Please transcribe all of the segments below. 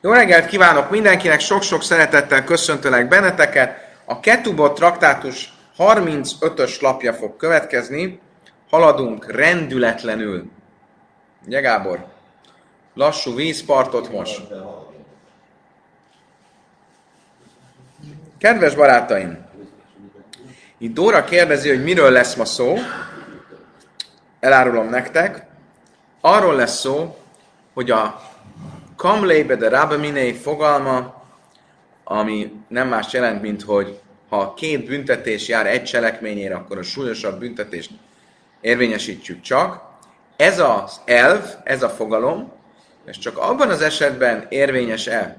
Jó reggelt kívánok mindenkinek, sok-sok szeretettel köszöntelek benneteket. A Ketubot traktátus 35-ös lapja fog következni. Haladunk rendületlenül. Ugye Gábor? Lassú vízpartot most. Kedves barátaim! Itt Dóra kérdezi, hogy miről lesz ma szó. Elárulom nektek. Arról lesz szó, hogy a Kamlébe de Rabaminé fogalma, ami nem más jelent, mint hogy ha két büntetés jár egy cselekményére, akkor a súlyosabb büntetést érvényesítjük csak. Ez az elv, ez a fogalom, és csak abban az esetben érvényes-e,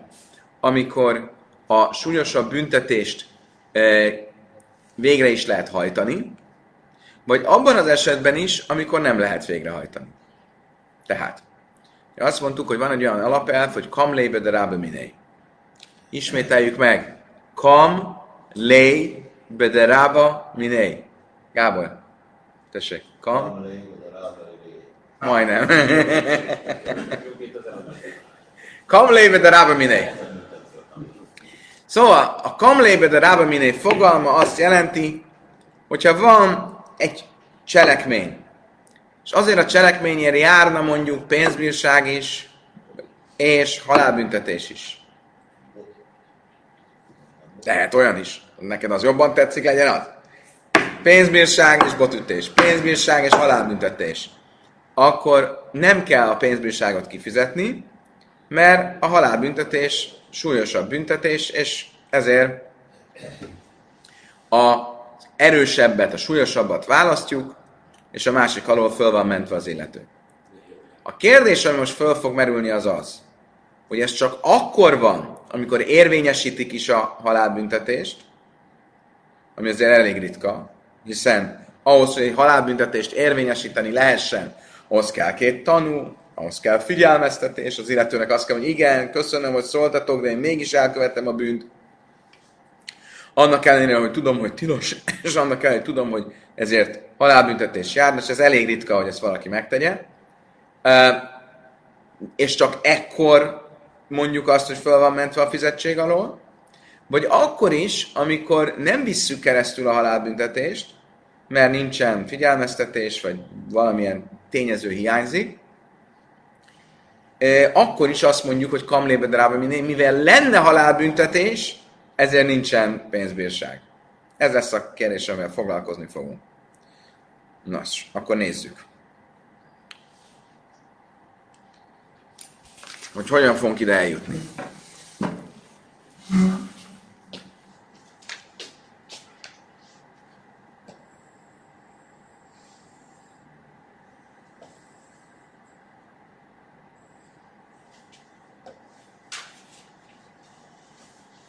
amikor a súlyosabb büntetést e, végre is lehet hajtani, vagy abban az esetben is, amikor nem lehet végrehajtani. Tehát, azt mondtuk, hogy van egy olyan alapelv, hogy kam lébe de rábe miné. Ismételjük meg. Kam lé bederába miné. Gábor, tessék. Kam. Majdnem. kam lé bederába miné. Szóval a kam lé bederába miné fogalma azt jelenti, hogyha van egy cselekmény, és azért a cselekményért járna mondjuk pénzbírság is, és halálbüntetés is. Lehet olyan is. Neked az jobban tetszik, legyen az. Pénzbírság és botütés. Pénzbírság és halálbüntetés. Akkor nem kell a pénzbírságot kifizetni, mert a halálbüntetés súlyosabb büntetés, és ezért a erősebbet, a súlyosabbat választjuk, és a másik alól föl van mentve az illető. A kérdés, ami most föl fog merülni, az az, hogy ez csak akkor van, amikor érvényesítik is a halálbüntetést, ami azért elég ritka, hiszen ahhoz, hogy egy halálbüntetést érvényesíteni lehessen, ahhoz kell két tanú, ahhoz kell figyelmeztetés, az illetőnek azt kell, hogy igen, köszönöm, hogy szóltatok, de én mégis elkövettem a bűnt. Annak ellenére, hogy tudom, hogy tilos, és annak ellenére, hogy tudom, hogy ezért halálbüntetés jár, és ez elég ritka, hogy ezt valaki megtegye. És csak ekkor mondjuk azt, hogy fel van mentve a fizetség alól, vagy akkor is, amikor nem visszük keresztül a halálbüntetést, mert nincsen figyelmeztetés, vagy valamilyen tényező hiányzik, akkor is azt mondjuk, hogy kamlébe drába mivel lenne halálbüntetés, ezért nincsen pénzbírság. Ez lesz a kérdés, amivel foglalkozni fogunk. Nos, akkor nézzük. Hogy hogyan fogunk ide eljutni.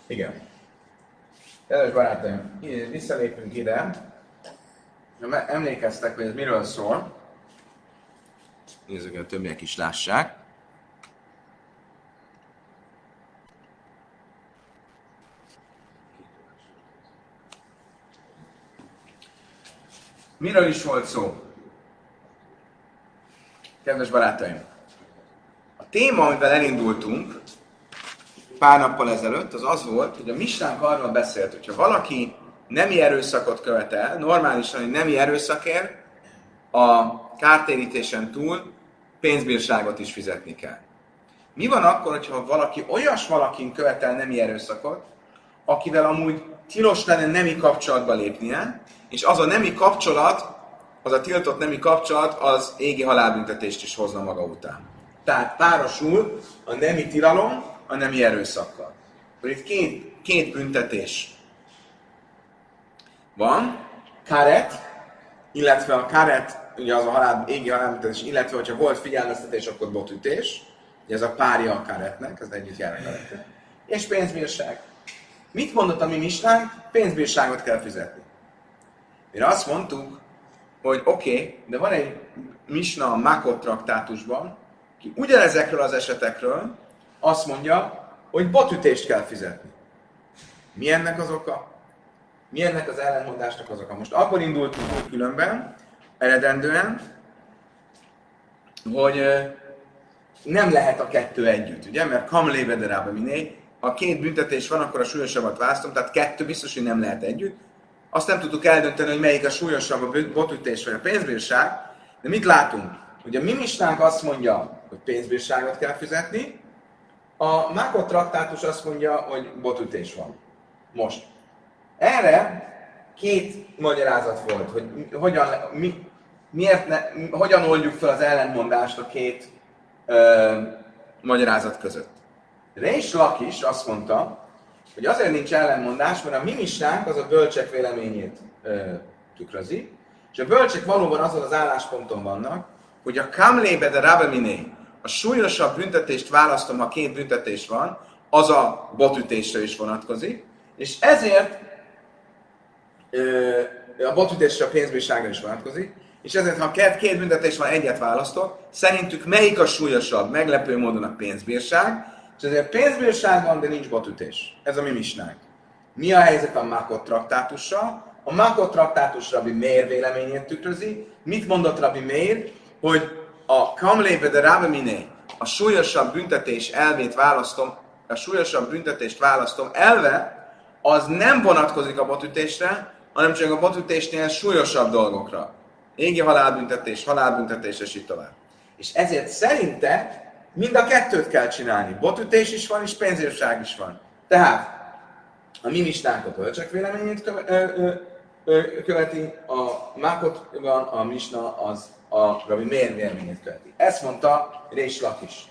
Igen. Kedves barátaim, visszalépünk ide. Emlékeztek, hogy ez miről szól. Nézzük, hogy a többiek is lássák. Miről is volt szó? Kedves barátaim! A téma, amivel elindultunk pár nappal ezelőtt, az az volt, hogy a Misnánk arról beszélt, hogyha valaki nemi erőszakot követel, normálisan hogy nemi erőszakért a kártérítésen túl pénzbírságot is fizetni kell. Mi van akkor, hogyha valaki olyas valakin követel nemi erőszakot, akivel amúgy tilos lenne nemi kapcsolatba lépnie, és az a nemi kapcsolat, az a tiltott nemi kapcsolat, az égi halálbüntetést is hozna maga után. Tehát párosul a nemi tilalom a nemi erőszakkal. Itt két, két büntetés van, karet, illetve a karet, ugye az a halál, égi halálbüntetés, illetve hogyha volt figyelmeztetés, akkor botütés, ugye ez a párja a karetnek, ez együtt jár a. És pénzbírság. Mit mondott a mi mistánk? Pénzbírságot kell fizetni. Mire azt mondtuk, hogy oké, okay, de van egy misna a Makot traktátusban, ki ugyanezekről az esetekről azt mondja, hogy botütést kell fizetni. Mi ennek az oka? Mi ennek az ellentmondásnak az oka? Most abból indultunk különben, eredendően, hogy nem lehet a kettő együtt, ugye? Mert kamlébe de rába miné, ha két büntetés van, akkor a súlyosabbat választom, tehát kettő biztos, hogy nem lehet együtt. Azt nem tudtuk eldönteni, hogy melyik a súlyosabb, a botütés vagy a pénzbírság, de mit látunk? Hogy a mi azt mondja, hogy pénzbírságot kell fizetni, a Mákot traktátus azt mondja, hogy botütés van. Most. Erre két magyarázat volt, hogy hogyan, mi, miért ne, hogyan oldjuk fel az ellentmondást a két ö, magyarázat között. Rés is azt mondta, hogy azért nincs ellenmondás, mert a mi az a bölcsek véleményét ö, tükrözi, és a bölcsek valóban azon az állásponton vannak, hogy a kamlébe de rabeminé, a súlyosabb büntetést választom, ha két büntetés van, az a botütésre is vonatkozik, és ezért ö, a botütésre a pénzbírságra is vonatkozik, és ezért, ha két, két büntetés van, egyet választok, szerintük melyik a súlyosabb? Meglepő módon a pénzbírság, és ezért pénzbírság van, de nincs botütés. Ez a mi misnánk. Mi a helyzet a Makot traktátussal? A Makot traktátus Rabbi Meir véleményét tükrözi. Mit mondott Rabbi Meir? Hogy a Kamlébe de Rabbi a súlyosabb büntetés elvét választom, a súlyosabb büntetést választom elve, az nem vonatkozik a botütésre, hanem csak a botütésnél súlyosabb dolgokra. Égi halálbüntetés, halálbüntetés, és így tovább. És ezért szerinte mind a kettőt kell csinálni. Botütés is van, és pénzérság is van. Tehát a mi misnánk a bölcsek véleményét követi, a mákot van, a misna az a Rabbi Mér véleményét követi. Ezt mondta Rés is.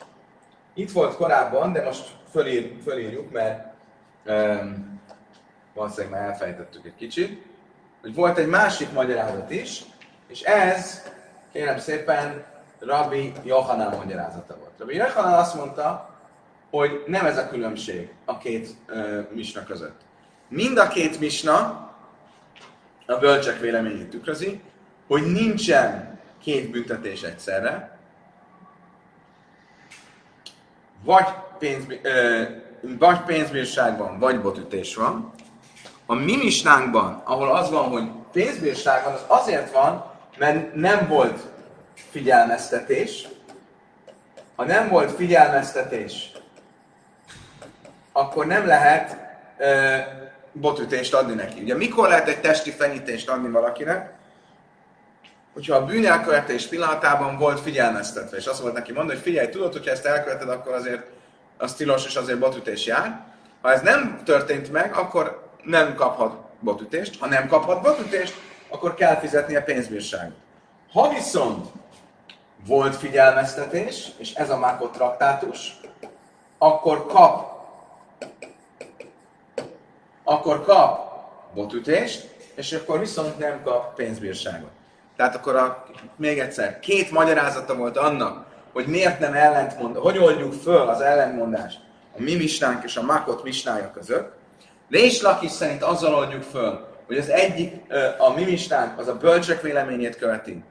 Itt volt korábban, de most fölír, fölírjuk, mert um, valószínűleg már elfejtettük egy kicsit, hogy volt egy másik magyarázat is, és ez, kérem szépen, Rabbi Johanán magyarázata volt. Rabbi Johanán azt mondta, hogy nem ez a különbség a két uh, misna között. Mind a két misna a bölcsek véleményét tükrözi, hogy nincsen két büntetés egyszerre, vagy, pénz, ö, vagy pénzbírságban, vagy botütés van. A mi misnánkban, ahol az van, hogy pénzbírság van, az azért van, mert nem volt figyelmeztetés. Ha nem volt figyelmeztetés, akkor nem lehet ö, botütést adni neki. Ugye mikor lehet egy testi fenyítést adni valakinek? Hogyha a bűnelkövetés pillanatában volt figyelmeztetve, és azt volt neki mondani, hogy figyelj, tudod, hogyha ezt elköveted, akkor azért az tilos, és azért botütés jár. Ha ez nem történt meg, akkor nem kaphat botütést. Ha nem kaphat botütést, akkor kell fizetni a pénzbírságot. Ha viszont volt figyelmeztetés, és ez a Mákot traktátus, akkor kap akkor kap botütést, és akkor viszont nem kap pénzbírságot. Tehát akkor a, még egyszer, két magyarázata volt annak, hogy miért nem ellentmond, hogy oldjuk föl az ellentmondást a mi misnánk és a Makot misnája között. Rés Lakis szerint azzal oldjuk föl, hogy az egyik, a mi misnánk az a bölcsek véleményét követi,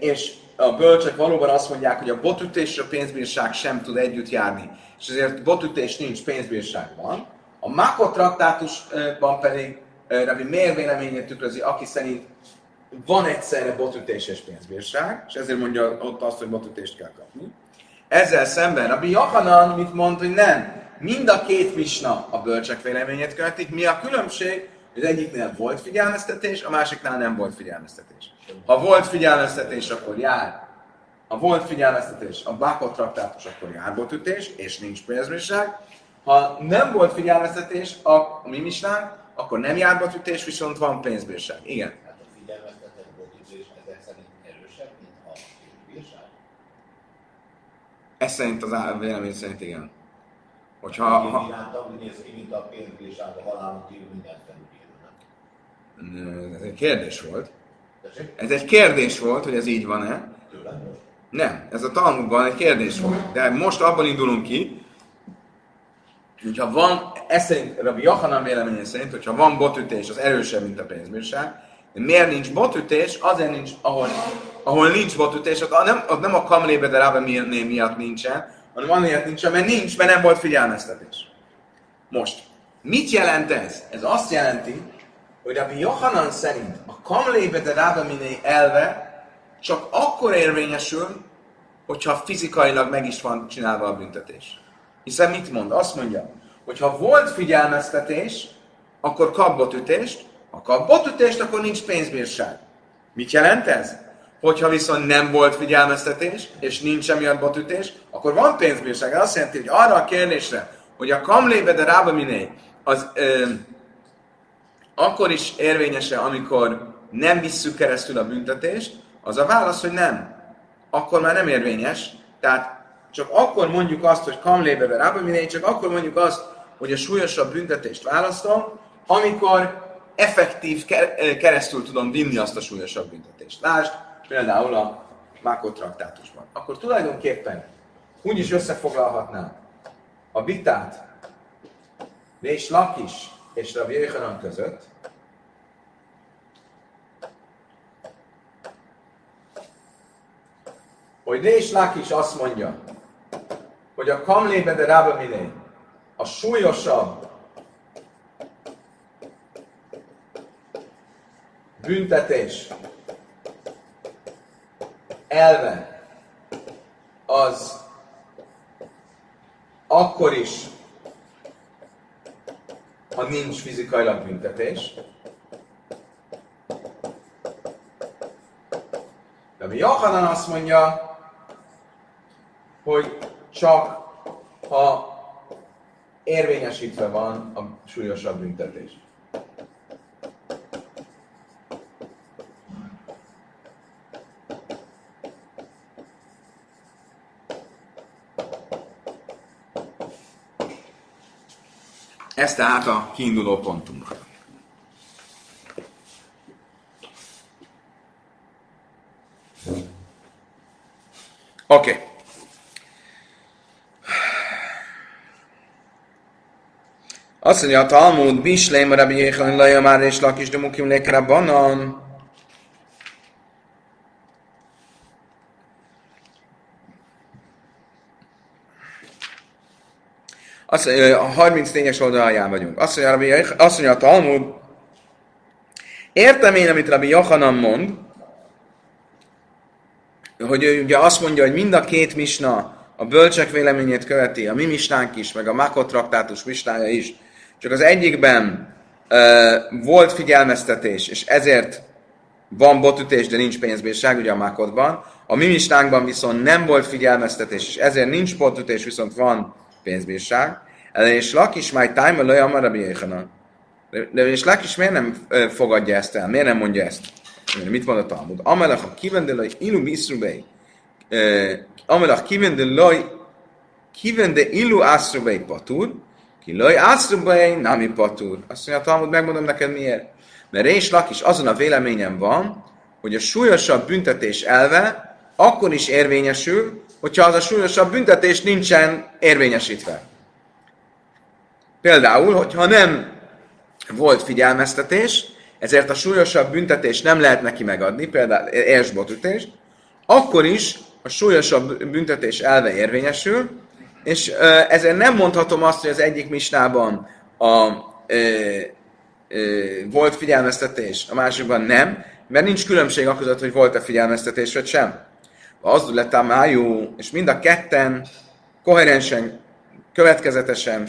és a bölcsek valóban azt mondják, hogy a botütés és a pénzbírság sem tud együtt járni, és ezért botütés nincs, pénzbírság van. A Makot traktátusban pedig Rabbi Mér véleményét tükrözi, aki szerint van egyszerre botütés és pénzbírság, és ezért mondja ott azt, hogy botütést kell kapni. Ezzel szemben Rabbi Johanan mit mond, hogy nem. Mind a két misna a bölcsek véleményét követik. Mi a különbség? Az egyiknél volt figyelmeztetés, a másiknál nem volt figyelmeztetés. Ha volt figyelmeztetés, akkor jár. Ha volt figyelmeztetés, a Bakot traktátus, akkor jár botütés, és nincs pénzbírság. Ha nem volt figyelmeztetés a, a mi misnánk, akkor nem jár botütés, viszont van pénzbírság. Igen. Hát a figyelmeztetett botütés ezek szerint erősebb, mint a pénzbírság? Ez szerint az vélemény szerint igen. Hogyha... Ha, ha... Iránta úgy néz ki, mint a pénzbírság, a halálon kívül mindent Ez egy kérdés volt. Ez egy kérdés volt, hogy ez így van-e. Nem, ez a Talmudban egy kérdés volt. De most abban indulunk ki, hogyha van, ez szerint, Rabbi Jachanan véleménye szerint, hogyha van botütés, az erősebb, mint a pénzbírság, de miért nincs botütés? Azért nincs, ahol, ahol nincs botütés, ott nem, ott nem a kamlébe de Rabbi miatt nincsen, hanem amiatt nincsen, mert nincs, mert nem volt figyelmeztetés. Most, mit jelent ez? Ez azt jelenti, hogy Rabbi Johanan szerint a kamlébe de Rabbi elve csak akkor érvényesül, hogyha fizikailag meg is van csinálva a büntetés. Hiszen mit mond? Azt mondja, hogy ha volt figyelmeztetés, akkor kap botütést, ha kap botütést, akkor nincs pénzbírság. Mit jelent ez? Hogyha viszont nem volt figyelmeztetés, és nincs emiatt botütés, akkor van pénzbírság. Ez azt jelenti, hogy arra a kérdésre, hogy a kamlébe de rába miné, az ö, akkor is érvényese, amikor nem visszük keresztül a büntetést, az a válasz, hogy nem. Akkor már nem érvényes. Tehát csak akkor mondjuk azt, hogy kamlébe de rába miné, csak akkor mondjuk azt, hogy a súlyosabb büntetést választom, amikor effektív keresztül tudom vinni azt a súlyosabb büntetést. Lásd, például a Mákot traktátusban. Akkor tulajdonképpen úgy is összefoglalhatnám a vitát és Lakis és Rabbi Jöjjhanan között, hogy Rés Lakis azt mondja, hogy a Kamlébe de Rába a súlyosabb büntetés elve az akkor is, ha nincs fizikailag büntetés. De mi Johanan azt mondja, hogy csak ha érvényesítve van a súlyosabb büntetés. Ez tehát a kiinduló pontunk. Oké. Okay. Azt mondja a Talmud, Bisleim, Rabbi Jéhan, Laja már és Lakis, de Mukim banan. Azt a 34-es oldalján vagyunk. Azt mondja, Rabbi, azt mondja a Talmud, értem én, amit Rabbi Johanan mond, hogy ő ugye azt mondja, hogy mind a két misna a bölcsek véleményét követi, a mi misnánk is, meg a Makot traktátus misnája is, csak az egyikben uh, volt figyelmeztetés, és ezért van botütés, de nincs pénzbírság, ugye a Makodban. A mi viszont nem volt figyelmeztetés, és ezért nincs botütés, viszont van pénzbírság. És Lakis már time amar a De és Lakis miért nem fogadja ezt el? Miért nem mondja ezt? Mit mond a Talmud? Amelach a kivendelaj ilu biszrubei. Amelach kivendelaj kivende ilu ászrubei patur. Ki laj ászrubei nami patur. Azt mondja Talmud, megmondom neked miért. Mert Rés Lakis azon a véleményem van, hogy a súlyosabb büntetés elve akkor is érvényesül, hogyha az a súlyosabb büntetés nincsen érvényesítve. Például, hogyha nem volt figyelmeztetés, ezért a súlyosabb büntetés nem lehet neki megadni, például érsbotütést, akkor is a súlyosabb büntetés elve érvényesül, és ezért nem mondhatom azt, hogy az egyik misnában a, ö, ö, volt figyelmeztetés, a másikban nem, mert nincs különbség a között, hogy volt-e figyelmeztetés vagy sem az lett májú, és mind a ketten koherensen, következetesen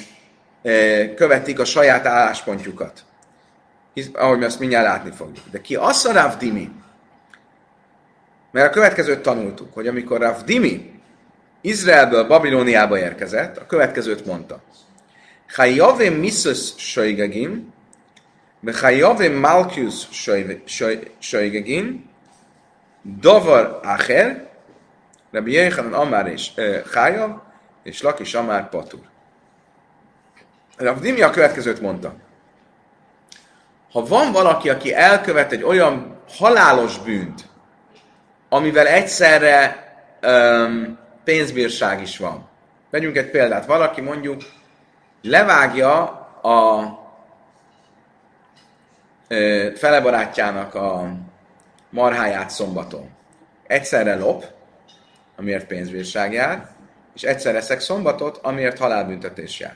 eh, követik a saját álláspontjukat. Hisz, ahogy mi azt mindjárt látni fogjuk. De ki az a Rav Dimi? Mert a következőt tanultuk, hogy amikor Rav Dimi Izraelből Babilóniába érkezett, a következőt mondta. Chayavim misus shoigagim, Chayavim malchus shoigagim, Dovar acher, Rabbi Yechanan Amár és Chájav, és Lakis Amár Patur. Rabbi Dimi a következőt mondta. Ha van valaki, aki elkövet egy olyan halálos bűnt, amivel egyszerre um, pénzbírság is van. Vegyünk egy példát. Valaki mondjuk levágja a ö, felebarátjának a marháját szombaton. Egyszerre lop, amiért pénzbírság jár, és egyszer eszek szombatot, amiért halálbüntetés jár.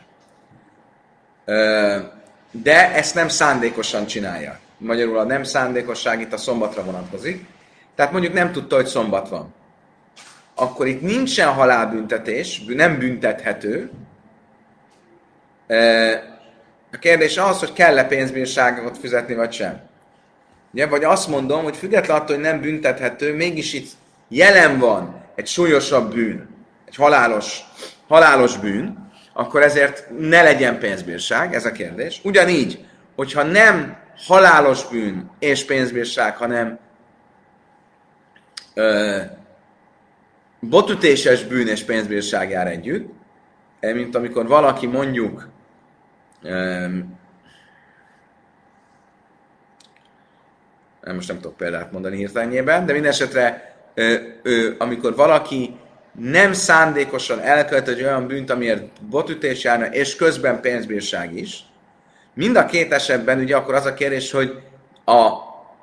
De ezt nem szándékosan csinálja. Magyarul a nem szándékosság itt a szombatra vonatkozik. Tehát mondjuk nem tudta, hogy szombat van. Akkor itt nincsen halálbüntetés, nem büntethető. A kérdés az, hogy kell-e pénzbírságot fizetni, vagy sem. Ugye, vagy azt mondom, hogy független attól, hogy nem büntethető, mégis itt jelen van egy súlyosabb bűn, egy halálos, halálos bűn, akkor ezért ne legyen pénzbírság, ez a kérdés. Ugyanígy, hogyha nem halálos bűn és pénzbírság, hanem ö, botütéses bűn és pénzbírság jár együtt, eh, mint amikor valaki mondjuk ö, most nem tudok példát mondani hirtelenjében, de minden esetre, amikor valaki nem szándékosan elkövet egy olyan bűnt, amiért botütés járna, és közben pénzbírság is, mind a két esetben ugye akkor az a kérdés, hogy a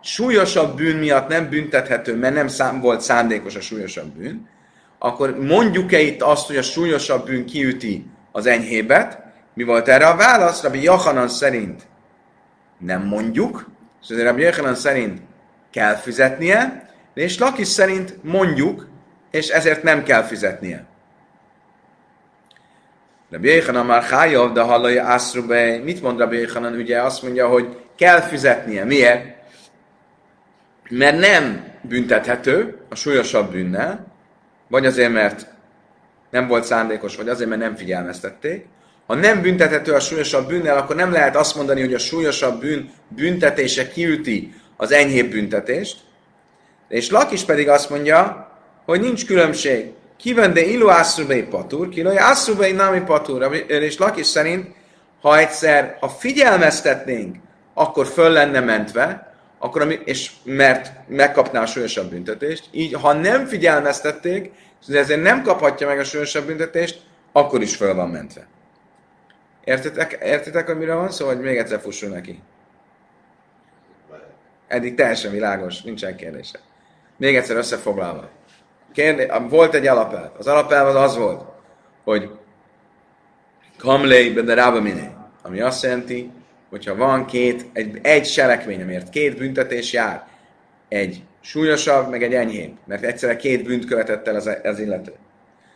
súlyosabb bűn miatt nem büntethető, mert nem szám, volt szándékos a súlyosabb bűn, akkor mondjuk-e itt azt, hogy a súlyosabb bűn kiüti az enyhébet? Mi volt erre a válasz? Rabbi Johanan szerint nem mondjuk, és ezért Rabbi Johanan szerint kell fizetnie, és Lakis szerint mondjuk, és ezért nem kell fizetnie. Rabbi Yochanan már hájav, de hallja Ászrube, mit mond Rabbi Yochanan? Ugye azt mondja, hogy kell fizetnie. Miért? Mert nem büntethető a súlyosabb bűnnel, vagy azért, mert nem volt szándékos, vagy azért, mert nem figyelmeztették. Ha nem büntethető a súlyosabb bűnnel, akkor nem lehet azt mondani, hogy a súlyosabb bűn büntetése kiüti az enyhébb büntetést. És Lakis pedig azt mondja, hogy nincs különbség. Kivende ilu asszubei patur, kilói asszubei nami patur. És Lakis szerint, ha egyszer, ha figyelmeztetnénk, akkor föl lenne mentve, akkor, ami, és mert megkapná a súlyosabb büntetést. Így, ha nem figyelmeztették, és ezért nem kaphatja meg a súlyosabb büntetést, akkor is föl van mentve. Értitek, értitek hogy mire van szó, vagy még egyszer fusson neki? Eddig teljesen világos, nincsen kérdése. Még egyszer összefoglalva. Kérdé, volt egy alapelv. Az alapelv az az volt, hogy kamlei de rába miné. Ami azt jelenti, hogyha van két, egy, egy selekmény, amiért két büntetés jár, egy súlyosabb, meg egy enyhébb, mert egyszerre két bűnt követett el az, az illető.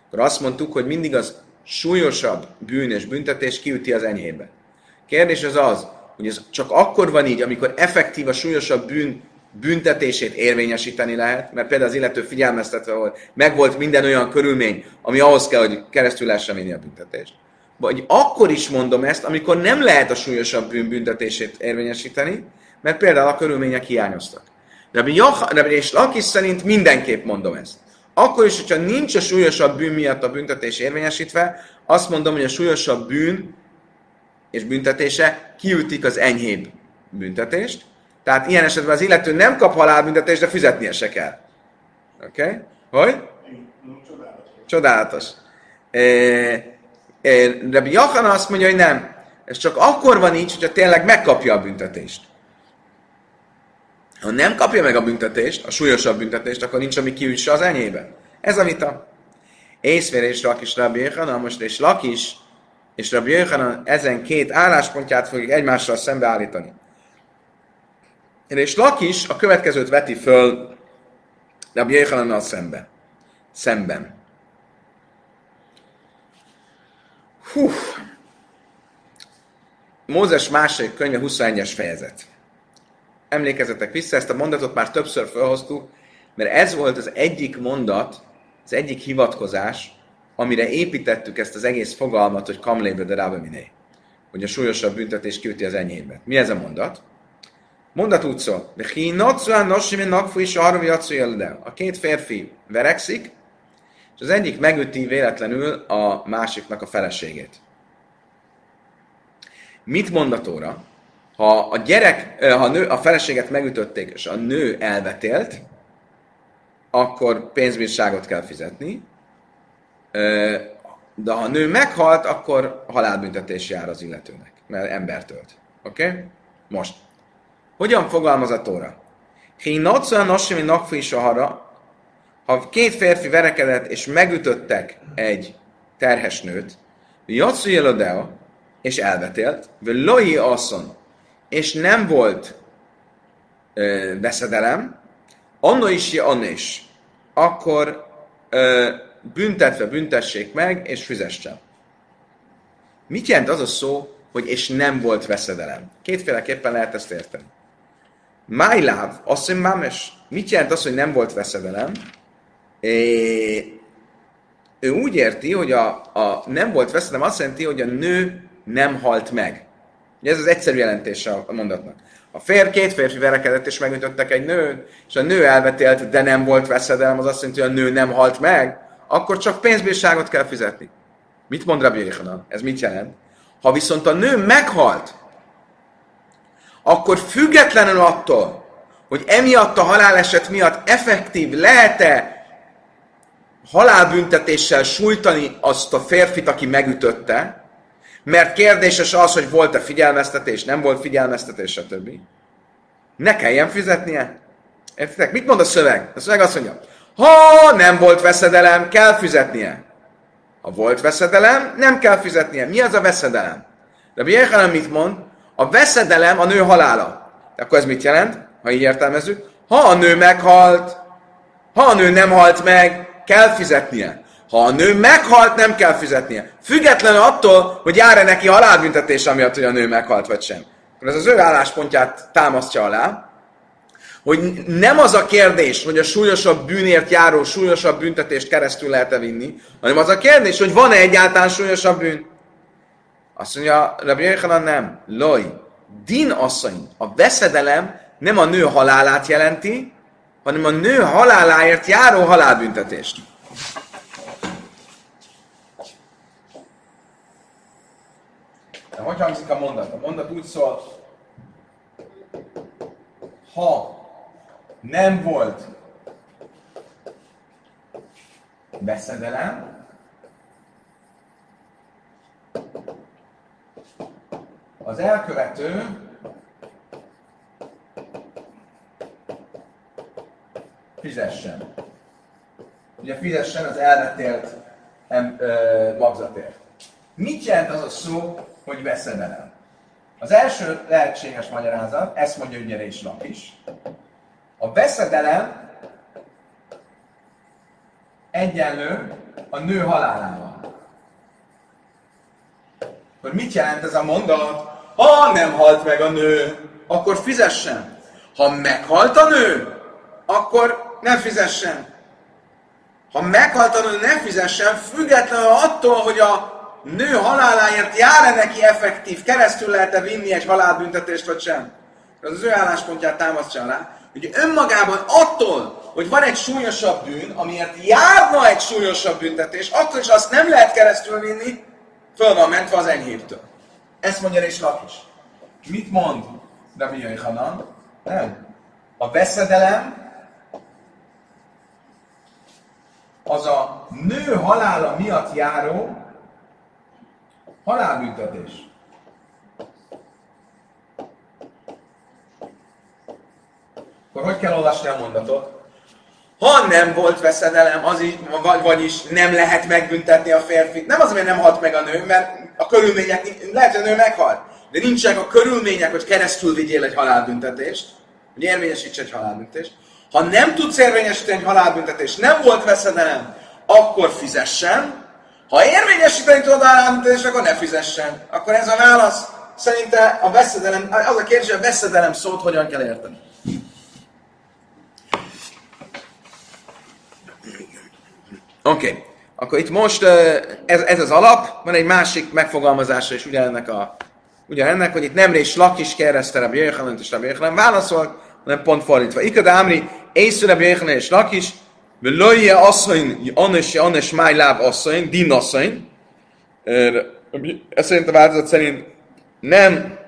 Akkor azt mondtuk, hogy mindig az súlyosabb bűn és büntetés kiüti az enyhébe. Kérdés az az, hogy ez csak akkor van így, amikor effektív a súlyosabb bűn büntetését érvényesíteni lehet, mert például az illető figyelmeztetve volt, megvolt minden olyan körülmény, ami ahhoz kell, hogy keresztül lehessen vinni a büntetést. Vagy akkor is mondom ezt, amikor nem lehet a súlyosabb bűn büntetését érvényesíteni, mert például a körülmények hiányoztak. Rabbi, Joch, Rabbi és Lakis szerint mindenképp mondom ezt. Akkor is, hogyha nincs a súlyosabb bűn miatt a büntetés érvényesítve, azt mondom, hogy a súlyosabb bűn és büntetése kiütik az enyhébb büntetést, tehát ilyen esetben az illető nem kap halálbüntetést, de fizetnie se kell. Oké? Okay? Hogy? Csodálatos. E, Rabbi Jachana azt mondja, hogy nem. Ez csak akkor van így, hogyha tényleg megkapja a büntetést. Ha nem kapja meg a büntetést, a súlyosabb büntetést, akkor nincs, ami kiüsse az enyébe. Ez a vita. Észvér és Lakis Rabbi Jachana, most és Lakis és Rabbi Jachana ezen két álláspontját fogjuk egymással szembeállítani. És Lakis a következőt veti föl Rabbi Jechanannal szemben. Szemben. Hú. Mózes második könyve 21-es fejezet. Emlékezetek vissza, ezt a mondatot már többször felhoztuk, mert ez volt az egyik mondat, az egyik hivatkozás, amire építettük ezt az egész fogalmat, hogy kamlébe de rábeminé. Hogy a súlyosabb büntetés kiüti az enyhébe. Mi ez a mondat? Mondat úgy szól, a két férfi verekszik, és az egyik megüti véletlenül a másiknak a feleségét. Mit mondatóra? Ha a gyerek, ha a, nő, a feleséget megütötték, és a nő elvetélt, akkor pénzbírságot kell fizetni, de ha a nő meghalt, akkor halálbüntetés jár az illetőnek, mert embertölt. Oké? Okay? Most. Hogyan fogalmaz a Tóra? Hínatszóan nossimi nakfi sahara, ha két férfi verekedett és megütöttek egy terhes nőt, Jatsu Jelodeo, és elvetélt, Loi asszon, és nem volt ö, veszedelem, anno is, anno is, akkor ö, büntetve büntessék meg, és fizessen. Mit jelent az a szó, hogy és nem volt veszedelem? Kétféleképpen lehet ezt érteni. Májláv, azt mondja, mámes, mit jelent az, hogy nem volt veszedelem? É, ő úgy érti, hogy a, a nem volt veszedelem azt jelenti, hogy a nő nem halt meg. Ez az egyszerű jelentése a mondatnak. A fér, két férfi verekedett és megütöttek egy nőt, és a nő elvetélt, de nem volt veszedelem, az azt jelenti, hogy a nő nem halt meg, akkor csak pénzbírságot kell fizetni. Mit mond Rabbi Yechanan? Ez mit jelent? Ha viszont a nő meghalt, akkor függetlenül attól, hogy emiatt a haláleset miatt effektív lehet-e halálbüntetéssel sújtani azt a férfit, aki megütötte, mert kérdéses az, hogy volt-e figyelmeztetés, nem volt figyelmeztetés, stb. Ne kelljen fizetnie. Értitek? Mit mond a szöveg? A szöveg azt mondja, ha nem volt veszedelem, kell fizetnie. Ha volt veszedelem, nem kell fizetnie. Mi az a veszedelem? De Biechanem mit mond? A veszedelem a nő halála. De akkor ez mit jelent, ha így értelmezzük? Ha a nő meghalt, ha a nő nem halt meg, kell fizetnie. Ha a nő meghalt, nem kell fizetnie. Függetlenül attól, hogy jár-e neki halálbüntetés, amiatt, hogy a nő meghalt, vagy sem. Ez az ő álláspontját támasztja alá, hogy nem az a kérdés, hogy a súlyosabb bűnért járó súlyosabb büntetést keresztül lehet-e vinni, hanem az a kérdés, hogy van-e egyáltalán súlyosabb bűn. Azt mondja, Rabbi Yechanan nem. Loj, din asszony, a veszedelem nem a nő halálát jelenti, hanem a nő haláláért járó halálbüntetést. De hogy hangzik a mondat? A mondat úgy szól, ha nem volt beszedelem, az elkövető fizessen. Ugye fizessen az elvetélt em, magzatért. Mit jelent az a szó, hogy veszedelem? Az első lehetséges magyarázat, ezt mondja ugye és lap is. A veszedelem egyenlő a nő halálával. Hogy mit jelent ez a mondat? Ha nem halt meg a nő, akkor fizessen. Ha meghalt a nő, akkor ne fizessen. Ha meghalt nő, ne fizessen, függetlenül attól, hogy a nő haláláért jár-e neki effektív, keresztül lehet-e vinni egy halálbüntetést, vagy sem. Ez az ő álláspontját támasztja alá, hogy önmagában attól, hogy van egy súlyosabb bűn, amiért járna egy súlyosabb büntetés, akkor is azt nem lehet keresztül vinni, föl van mentve az enyhétől. Ezt mondja és is. Mit mond Rabbi Hanan? Nem. A veszedelem az a nő halála miatt járó halálbüntetés. Akkor hogy kell olvasni a mondatot? Ha nem volt veszedelem, az így, vagy, vagyis nem lehet megbüntetni a férfit. Nem az, mert nem halt meg a nő, mert a körülmények, lehet, hogy a nő meghalt, de nincsenek a körülmények, hogy keresztül vigyél egy halálbüntetést, hogy érvényesíts egy halálbüntetést. Ha nem tudsz érvényesíteni egy halálbüntetést, nem volt veszedelem, akkor fizessen. Ha érvényesíteni tudod a halálbüntetést, akkor ne fizessen. Akkor ez a válasz. Szerinte a veszedelem, az a kérdés, hogy a veszedelem szót hogyan kell érteni. Oké. Okay. Akkor itt most ez, ez az alap, van egy másik megfogalmazása is ugyanennek a ugyanennek, hogy itt nem rés lakis kereszte Rabbi Jöjjhanan és Rabbi Jöjjhanan válaszol, hanem pont fordítva. Ikad Ámri, észre Jöjjhanan és lakis, Lője asszony, anes, anes májláb asszony, din asszony. Ez szerint a változat szerint nem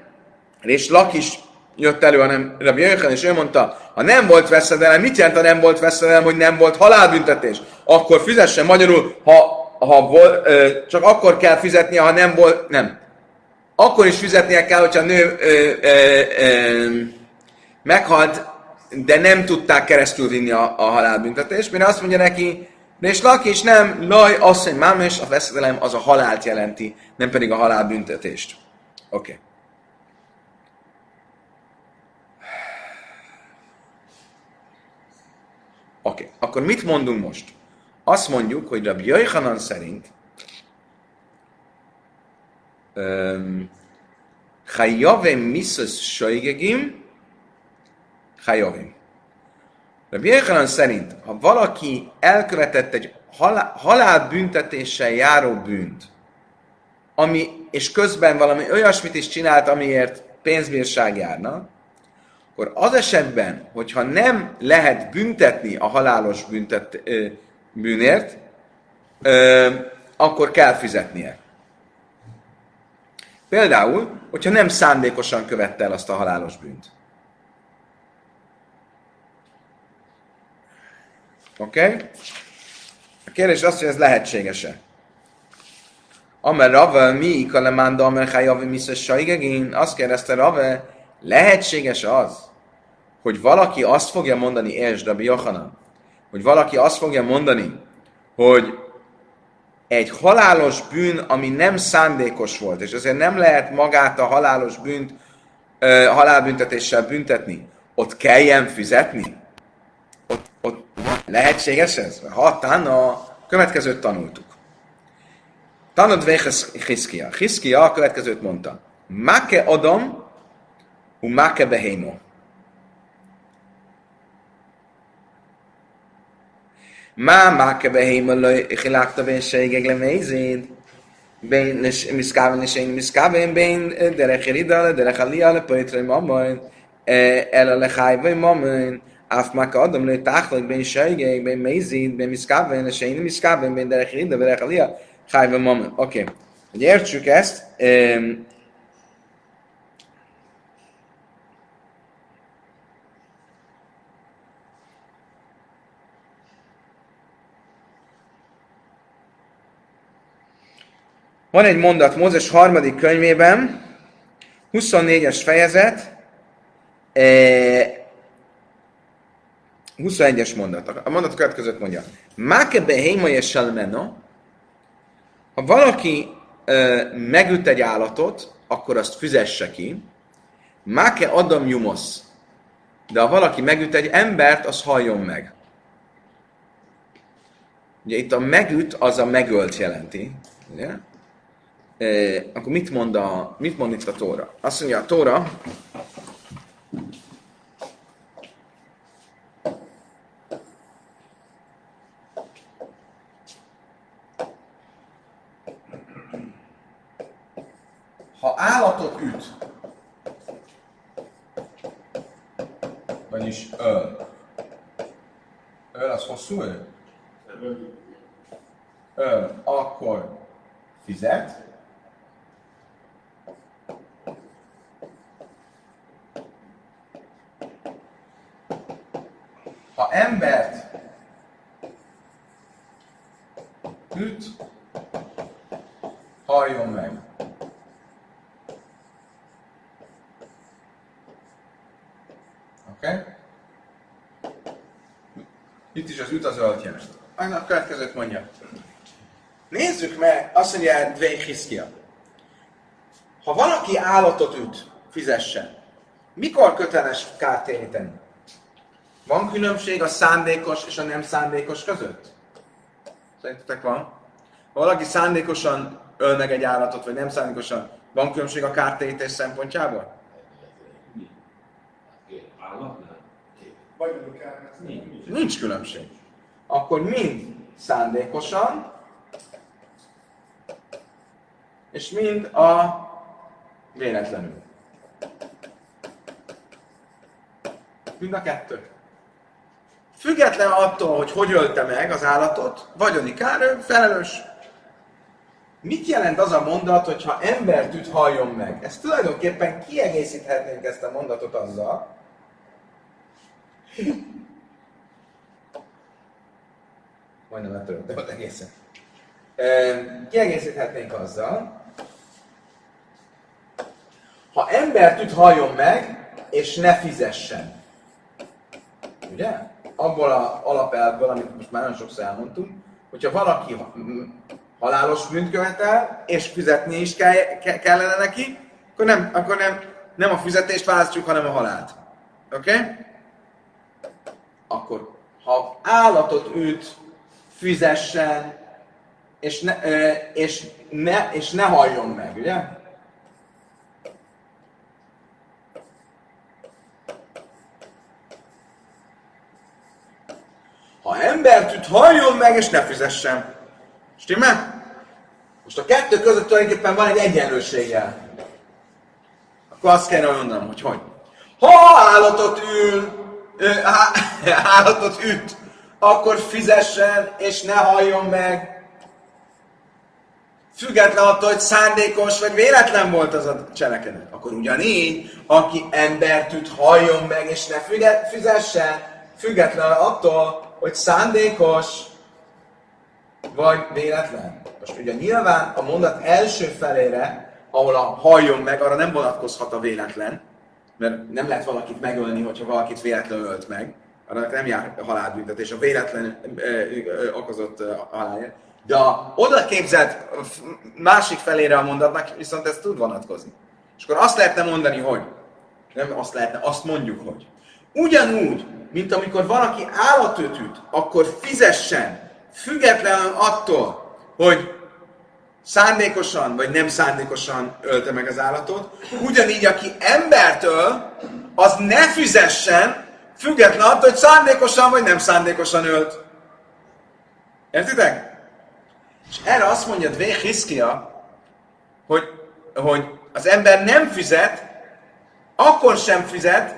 és lakis jött elő, hanem Rabbi Jöjjhanan, és ő mondta, ha nem volt veszedelem, mit jelent, ha nem volt veszedelem, hogy nem volt halálbüntetés? Akkor fizessen magyarul, ha, ha vol, csak akkor kell fizetnie, ha nem volt, nem. Akkor is fizetnie kell, hogyha a nő ö, ö, ö, meghalt, de nem tudták keresztül vinni a, a halálbüntetést, mert azt mondja neki, és laki, és nem, laj, mondja, mám, és a veszedelem az a halált jelenti, nem pedig a halálbüntetést. Oké. Okay. Oké, okay. akkor mit mondunk most? azt mondjuk, hogy Rabbi Jöjhanan szerint Chajavim miszös sajgegim, Chajavim. Rabbi Jöjhanan szerint, ha valaki elkövetett egy halálbüntetéssel járó bűnt, ami, és közben valami olyasmit is csinált, amiért pénzbírság járna, akkor az esetben, hogyha nem lehet büntetni a halálos büntet, ö, bűnért, ö, akkor kell fizetnie. Például, hogyha nem szándékosan követte el azt a halálos bűnt. Oké? Okay? A kérdés az, hogy ez lehetséges-e. Amer Rave, mi kalemánda, amer hájavi miszes saigegén, azt kérdezte Rave, lehetséges az, hogy valaki azt fogja mondani, és Rabbi Johanan, hogy valaki azt fogja mondani, hogy egy halálos bűn, ami nem szándékos volt, és azért nem lehet magát a halálos bűnt halálbüntetéssel büntetni, ott kelljen fizetni? Ott, ott lehetséges ez? Ha a következőt tanultuk. Tanod véhez Hiszkia. Hiszkia a következőt mondta. Make Adam, hu make behémo. מה מכה בהמה לא חילקת בין שגג למזיד, בין מסכוון לשאין מסכוון, בין דרך ירידה לדרך עלייה לפויטרי ממון, אלא לחי ומומון, אף מכה אדם לא תחלק בין שגג, בין מזיד, בין מסכוון לשאין מסכוון, בין דרך ירידה ודרך עלייה, חי ומומון. אוקיי, hogy értsük ezt, Van egy mondat Mózes harmadik könyvében, 24-es fejezet, 21-es e, mondat. A mondat következőt mondja. Máke behéma salmeno, ha valaki ö, megüt egy állatot, akkor azt fizesse ki. Máke adam jumosz. De ha valaki megüt egy embert, az halljon meg. Ugye itt a megüt, az a megölt jelenti. Ugye? eh, akkor mit mond, a, mit mond itt a Tóra? Azt mondja a Tóra, ha állatot üt, vagyis öl, öl az hosszú öl? Öl, akkor fizet, ha embert üt, halljon meg. Oké? Okay? Itt is az üt az ölt jelent. A következőt mondja. Nézzük meg, azt mondja Dwayne Hiszkia. Ha valaki állatot üt, fizessen. Mikor köteles kártéríteni? Van különbség a szándékos és a nem szándékos között? Szerintetek van? Ha valaki szándékosan öl meg egy állatot, vagy nem szándékosan, van különbség a kártérítés szempontjából? Nincs. Nincs különbség. Akkor mind szándékosan, és mind a véletlenül. Mind a kettő. Független attól, hogy hogy ölte meg az állatot, vagyoni kár, felelős. Mit jelent az a mondat, hogy ha embert üt, halljon meg? Ezt tulajdonképpen kiegészíthetnénk ezt a mondatot azzal, majdnem letöröm, de egészen. Kiegészíthetnénk azzal, ha embert üt, halljon meg, és ne fizessen. Ugye? abból a alapelvből, amit most már nagyon sokszor elmondtunk, hogyha valaki halálos bűnt követel, és fizetni is kell, kellene neki, akkor nem, akkor nem, nem a fizetést választjuk, hanem a halált. Oké? Okay? Akkor, ha állatot üt, fizessen, és ne, és ne, és ne halljon meg, ugye? Ha embert üt, halljon meg, és ne fizessen. Stimmel? Most a kettő között tulajdonképpen van egy egyenlőséggel. Akkor azt kell mondanom, hogy hogy. Ha állatot ül, ö, á, állatot üt, akkor fizessen, és ne halljon meg. Független attól, hogy szándékos vagy véletlen volt az a cselekedet. Akkor ugyanígy, aki embert üt, halljon meg, és ne fizessen, független attól, hogy szándékos vagy véletlen. Most ugye nyilván a mondat első felére, ahol a halljon meg, arra nem vonatkozhat a véletlen, mert nem lehet valakit megölni, hogyha valakit véletlenül ölt meg, arra nem jár halálbüntetés, a véletlen okozott halálja. De a oda képzelt másik felére a mondatnak viszont ez tud vonatkozni. És akkor azt lehetne mondani, hogy nem azt lehetne, azt mondjuk, hogy ugyanúgy, mint amikor valaki állatot üt, akkor fizessen, függetlenül attól, hogy szándékosan vagy nem szándékosan ölte meg az állatot, ugyanígy aki embert öl, az ne fizessen, független attól, hogy szándékosan vagy nem szándékosan ölt. Értitek? És erre azt mondja Dvé Hiszkia, hogy, hogy az ember nem fizet, akkor sem fizet,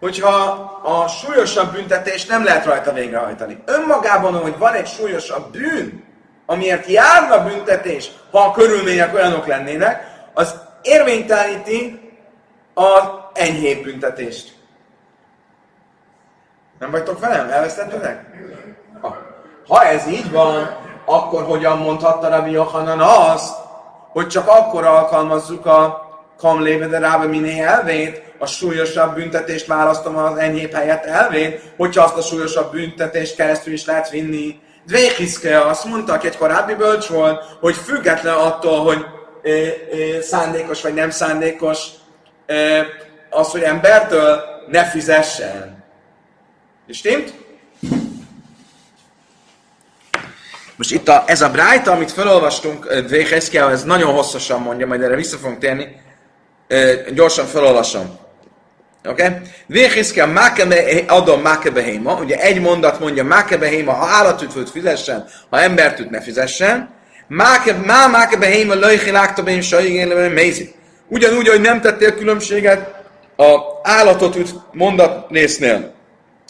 hogyha a súlyosabb büntetést nem lehet rajta végrehajtani. Önmagában, hogy van egy súlyosabb bűn, amiért járna büntetés, ha a körülmények olyanok lennének, az érvényteleníti az enyhébb büntetést. Nem vagytok velem? Elvesztettetek? Ha ez így van, akkor hogyan mondhatta Rabbi Yohanan azt, hogy csak akkor alkalmazzuk a kamlébe de rába miné elvét, a súlyosabb büntetést választom az enyhébb helyett elvén, hogyha azt a súlyosabb büntetést keresztül is lehet vinni. Dvéhiszke azt mondta, egy korábbi bölcs volt, hogy független attól, hogy e, e, szándékos vagy nem szándékos, e, az, hogy embertől ne fizessen. Stimmt? Most itt a, ez a brájta, amit felolvastunk, Dvéheszkia, ez nagyon hosszasan mondja, majd erre vissza fogunk térni, gyorsan felolvasom. Oké? Okay? Véhiszke mákebe adom mákebehéma, ugye egy mondat mondja mákebehéma, ha állatütvőt fizessen, ha embert üt, ne fizessen. Máke, má mákebehéma löjhi láktabén sajigén mézi. Ugyanúgy, hogy nem tettél különbséget a állatot üt mondatrésznél,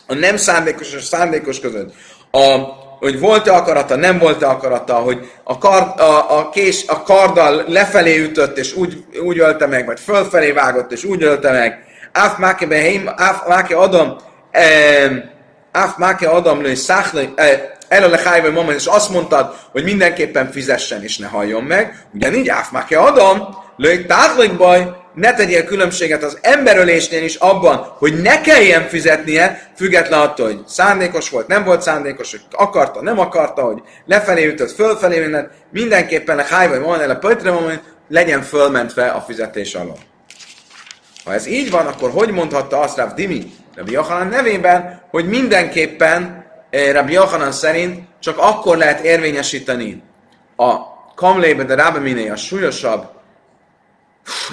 a nem szándékos és szándékos között, a, hogy volt-e akarata, nem volt-e akarata, hogy a, kar, a, a, kés, a karddal lefelé ütött, és úgy, úgy ölte meg, vagy fölfelé vágott, és úgy ölte meg, Af máke beheim, af máke adam, af máke adam lőj száchlő, el a moment, és azt mondtad, hogy mindenképpen fizessen és ne halljon meg, ugyanígy áf máke adam, lőj táglik baj, ne tegyél különbséget az emberölésnél is abban, hogy ne kelljen fizetnie, független attól, hogy szándékos volt, nem volt szándékos, hogy akarta, nem akarta, hogy lefelé ütött, fölfelé mindent, mindenképpen a háj vagy el a pötre legyen fölmentve a fizetés alól. Ha ez így van, akkor hogy mondhatta azt Rav Dimi Rabbi Yochanan nevében, hogy mindenképpen eh, Rabbi Yochanan szerint csak akkor lehet érvényesíteni a kamlébe de Rabbi a súlyosabb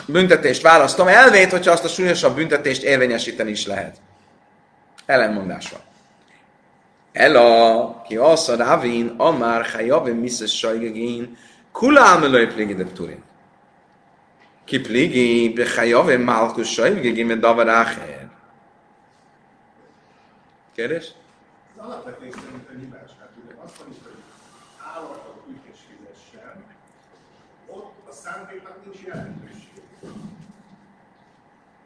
büntetést választom, elvét, hogyha azt a súlyosabb büntetést érvényesíteni is lehet. Ellenmondásra. van. Ela, ki alsz a rávin, amár hajavim miszes sajgegén, kulám ölöj plégidebb turin. Ki be behajavim málkus sajgegén, mert davar áher. Kérdés? Az alapvetően szerintem hibás. Hát ugye azt mondjuk, hogy állat a ott a szándéknak nincs jelentőség.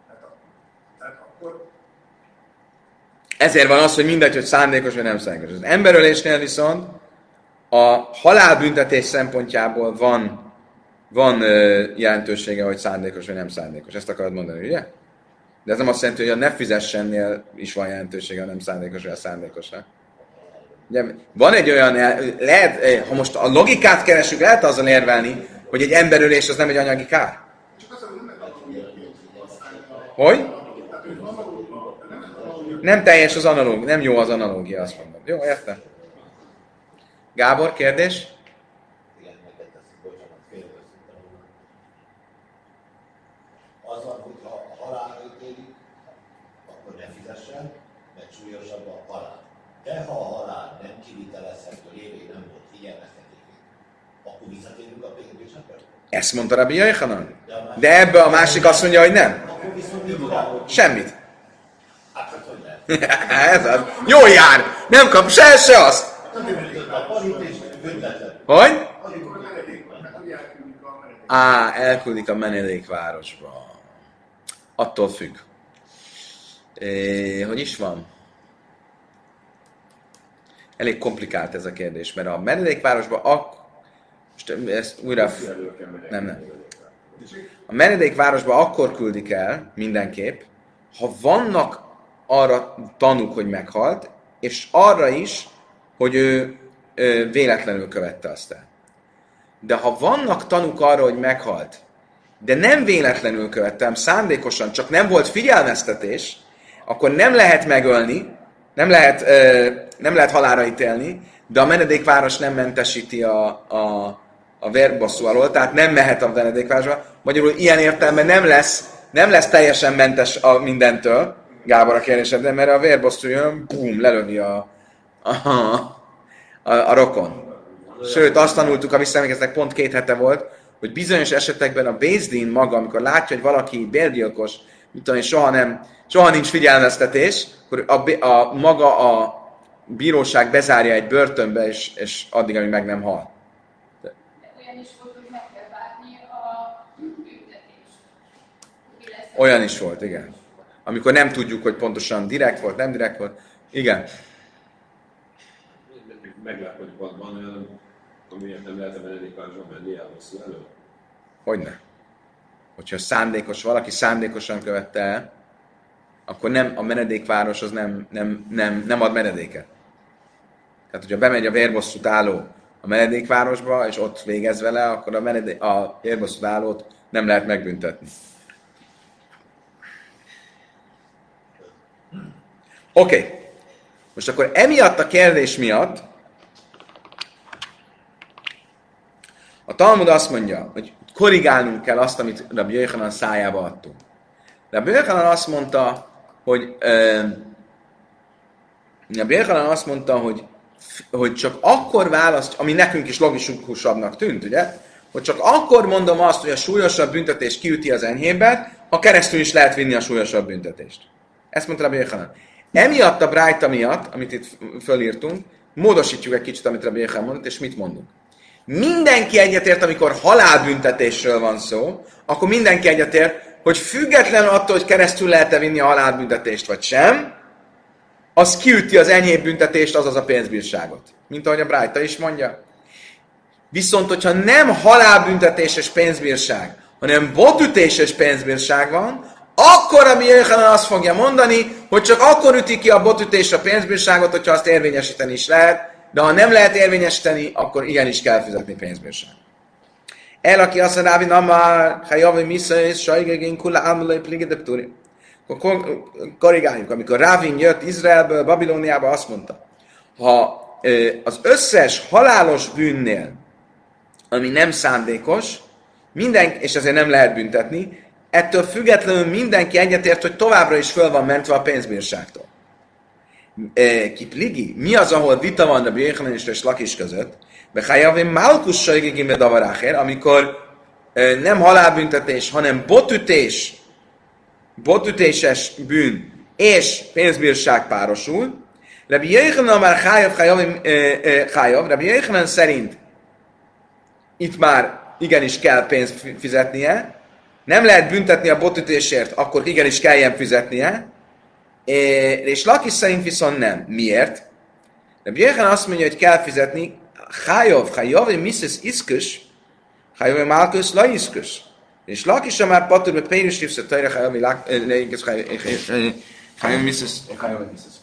Tehát, tehát akkor ezért van az, hogy mindegy, hogy szándékos vagy nem szándékos. Az emberölésnél viszont a halálbüntetés szempontjából van van ö, jelentősége, hogy szándékos vagy nem szándékos. Ezt akarod mondani, ugye? De ez nem azt jelenti, hogy a ne fizessennél is van jelentősége, ha nem szándékos vagy a szándékos. Ugye, van egy olyan, lehet, ha most a logikát keresünk, lehet azzal érvelni, hogy egy emberölés az nem egy anyagi kár. Hogy? Nem teljes az analógia, nem jó az analógia, azt mondom. Jó, érte? Gábor, kérdés? Igen, neked teszik, bocsánat, félrevezettem volna. Az van, hogy ha a halálra ítélik, akkor ne fizessen, mert súlyosabb a halál. De ha a halál nem kivitelezhető lévén nem volt figyelmeztetésé, akkor visszatérünk a pénzbírságra? Ezt mondta Rabbi Jöjjhanan. De ebbe a másik azt mondja, hogy nem. Akkor? Semmit. Hát? Ez az. Jól jár. Nem kap se, se azt. Büntetlen. Hogy? Menedék. Á, elküldik a menedékvárosba. Attól függ. É, hogy is van? Elég komplikált ez a kérdés, mert a menedékvárosba ak... Most ezt újra... Nem, nem. A menedékvárosba akkor küldik el mindenképp, ha vannak arra tanúk, hogy meghalt, és arra is, hogy ő, ő véletlenül követte azt el. De ha vannak tanúk arra, hogy meghalt, de nem véletlenül követtem, szándékosan, csak nem volt figyelmeztetés, akkor nem lehet megölni, nem lehet, nem lehet halára ítélni, de a menedékváros nem mentesíti a, a, a vérbosszú alól, tehát nem mehet a menedékvárosba. Magyarul ilyen értelemben nem lesz, nem lesz teljesen mentes a mindentől, Gábor a kérdésedben, mert a vérbosszú jön, bum, lelövi a, a, a, a rokon. Sőt, azt tanultuk, a visszaemlékeztek, pont két hete volt, hogy bizonyos esetekben a Bézdin maga, amikor látja, hogy valaki bérgyilkos, mit tudom soha, nem, soha nincs figyelmeztetés, akkor a, a, maga a bíróság bezárja egy börtönbe, és, és addig, amíg meg nem hal. De olyan is volt, hogy meg kell várni a büntetést. Olyan is volt, igen. Amikor nem tudjuk, hogy pontosan direkt volt, nem direkt volt. Igen. Meglep, hogy van, olyan, amiért nem lehet a menedékvárosba menni el hosszú elő. Hogyne. Hogyha szándékos, valaki szándékosan követte el, akkor nem, a menedékváros az nem, nem, nem, nem ad menedéket. Tehát, hogyha bemegy a vérbosszút álló a menedékvárosba, és ott végez vele, akkor a, menedé- a vérbosszút állót nem lehet megbüntetni. Oké. Okay. Most akkor emiatt a kérdés miatt a Talmud azt mondja, hogy korrigálnunk kell azt, amit Rabbi Jöjjhanan szájába adtunk. Rabbi Jöjjhanan azt mondta, hogy ö, Rabbi Jöjjhanan azt mondta, hogy, hogy csak akkor választ, ami nekünk is logikusabbnak tűnt, ugye? Hogy csak akkor mondom azt, hogy a súlyosabb büntetés kiüti az enyhébbet, ha keresztül is lehet vinni a súlyosabb büntetést. Ezt mondta Rabbi Jöjjhanan. Emiatt a Brájta miatt, amit itt fölírtunk, módosítjuk egy kicsit, amit Rabbi Jöjjhanan mondott, és mit mondunk? Mindenki egyetért, amikor halálbüntetésről van szó, akkor mindenki egyetért, hogy független attól, hogy keresztül lehet-e vinni a halálbüntetést, vagy sem, az kiüti az enyhébb büntetést, azaz a pénzbírságot. Mint ahogy a Brájta is mondja. Viszont, hogyha nem halálbüntetés és pénzbírság, hanem botütés és pénzbírság van, akkor a Jöjjhanan azt fogja mondani, hogy csak akkor üti ki a botütés a pénzbírságot, hogyha azt érvényesíteni is lehet, de ha nem lehet érvényesíteni, akkor igenis kell fizetni pénzbírságot. El, aki azt mondja, Rávi Namar, Hajavi Misza és Sajgegén Kula Ámulai Pligedepturi. Akkor korrigáljuk. Amikor Rávin jött Izraelből, Babilóniába, azt mondta, ha az összes halálos bűnnél, ami nem szándékos, minden, és ezért nem lehet büntetni, ettől függetlenül mindenki egyetért, hogy továbbra is föl van mentve a pénzbírságtól. E, Kipligi, mi az, ahol vita van a Jöjjhanan és Lakis között? Behájavim Malkus Sajgigim Davarácher, amikor e, nem halálbüntetés, hanem botütés, botütéses bűn és pénzbírság párosul. Rabbi Jöjjhanan már Hájav, Hájav, Rabbi Jöjjhanan szerint itt már igenis kell pénzt fizetnie, nem lehet büntetni a botütésért, akkor igenis kelljen fizetnie, és Lakis szerint viszont nem. Miért? De Björgen azt mondja, hogy kell fizetni, Hájov, Hájov, Mrs. Iszkös, Hájov, Málkös, La. És Lakis már patur, hogy Pénus Tivsze, Tajra, Hájov, Hájov, Mrs. Hájov, Mrs.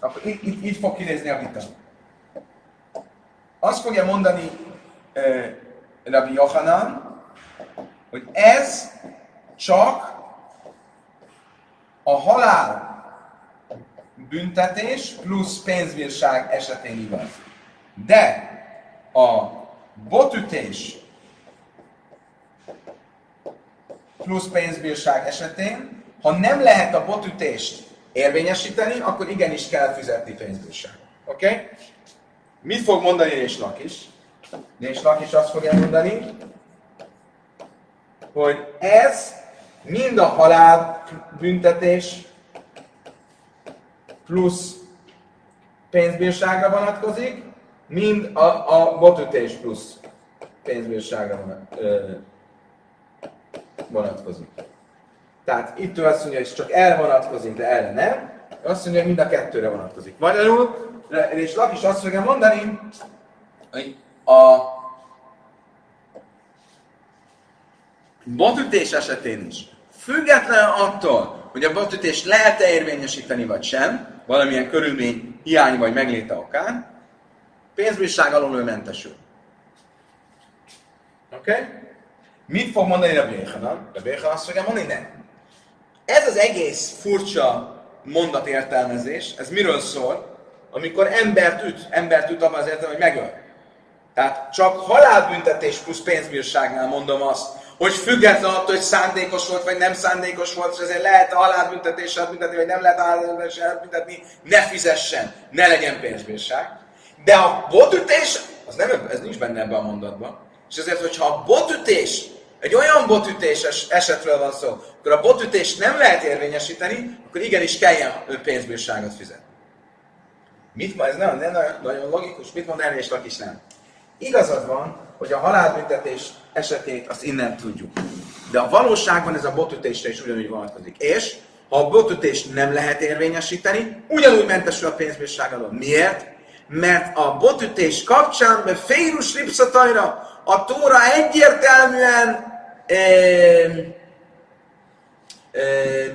Akkor így, így, fog kinézni a vita. Azt fogja mondani uh, Rabbi Yohanan, hogy ez csak a halál büntetés plusz pénzbírság esetén igaz. De a botütés plusz pénzbírság esetén, ha nem lehet a botütést érvényesíteni, akkor igenis kell fizetni pénzbírság. Oké? Okay? Mit fog mondani és Lakis? És Lakis azt fogja mondani, hogy ez mind a halál büntetés plusz pénzbírságra vonatkozik, mind a, a botütés plusz pénzbírságra vonatkozik. Tehát itt ő azt mondja, hogy csak erre vonatkozik, de erre nem. Azt mondja, hogy mind a kettőre vonatkozik. Magyarul, és Lak is azt fogja mondani, hogy a botütés esetén is, független attól, hogy a botütést lehet-e érvényesíteni vagy sem, valamilyen körülmény hiány vagy megléte okán, pénzbírság alól ő mentesül. Oké? Okay? Mit fog mondani a Béhanan? A Béhanan azt fogja mondani, nem. Ez az egész furcsa mondatértelmezés, ez miről szól? Amikor embert üt, embert üt abban az értelem, hogy megöl. Tehát csak halálbüntetés plusz pénzbírságnál mondom azt, hogy független attól, hogy szándékos volt, vagy nem szándékos volt, és ezért lehet halálbüntetéssel büntetni, vagy nem lehet halálbüntetéssel büntetni, ne fizessen, ne legyen pénzbírság. De a botütés, az nem, ez nincs benne ebben a mondatban. És ezért, hogyha a botütés, egy olyan botütés esetről van szó, akkor a botütést nem lehet érvényesíteni, akkor igenis kelljen pénzbírságot fizetni. Mit ma, ez nem, nem nagyon logikus, mit mond erre és is nem. Igazad van, hogy a halálbüntetés esetét azt innen tudjuk. De a valóságban ez a botütésre is ugyanúgy vonatkozik. És ha a botütést nem lehet érvényesíteni, ugyanúgy mentesül a pénzbírság alól. Miért? Mert a botütés kapcsán, mert félus ripszatajra, a Tóra egyértelműen e, e,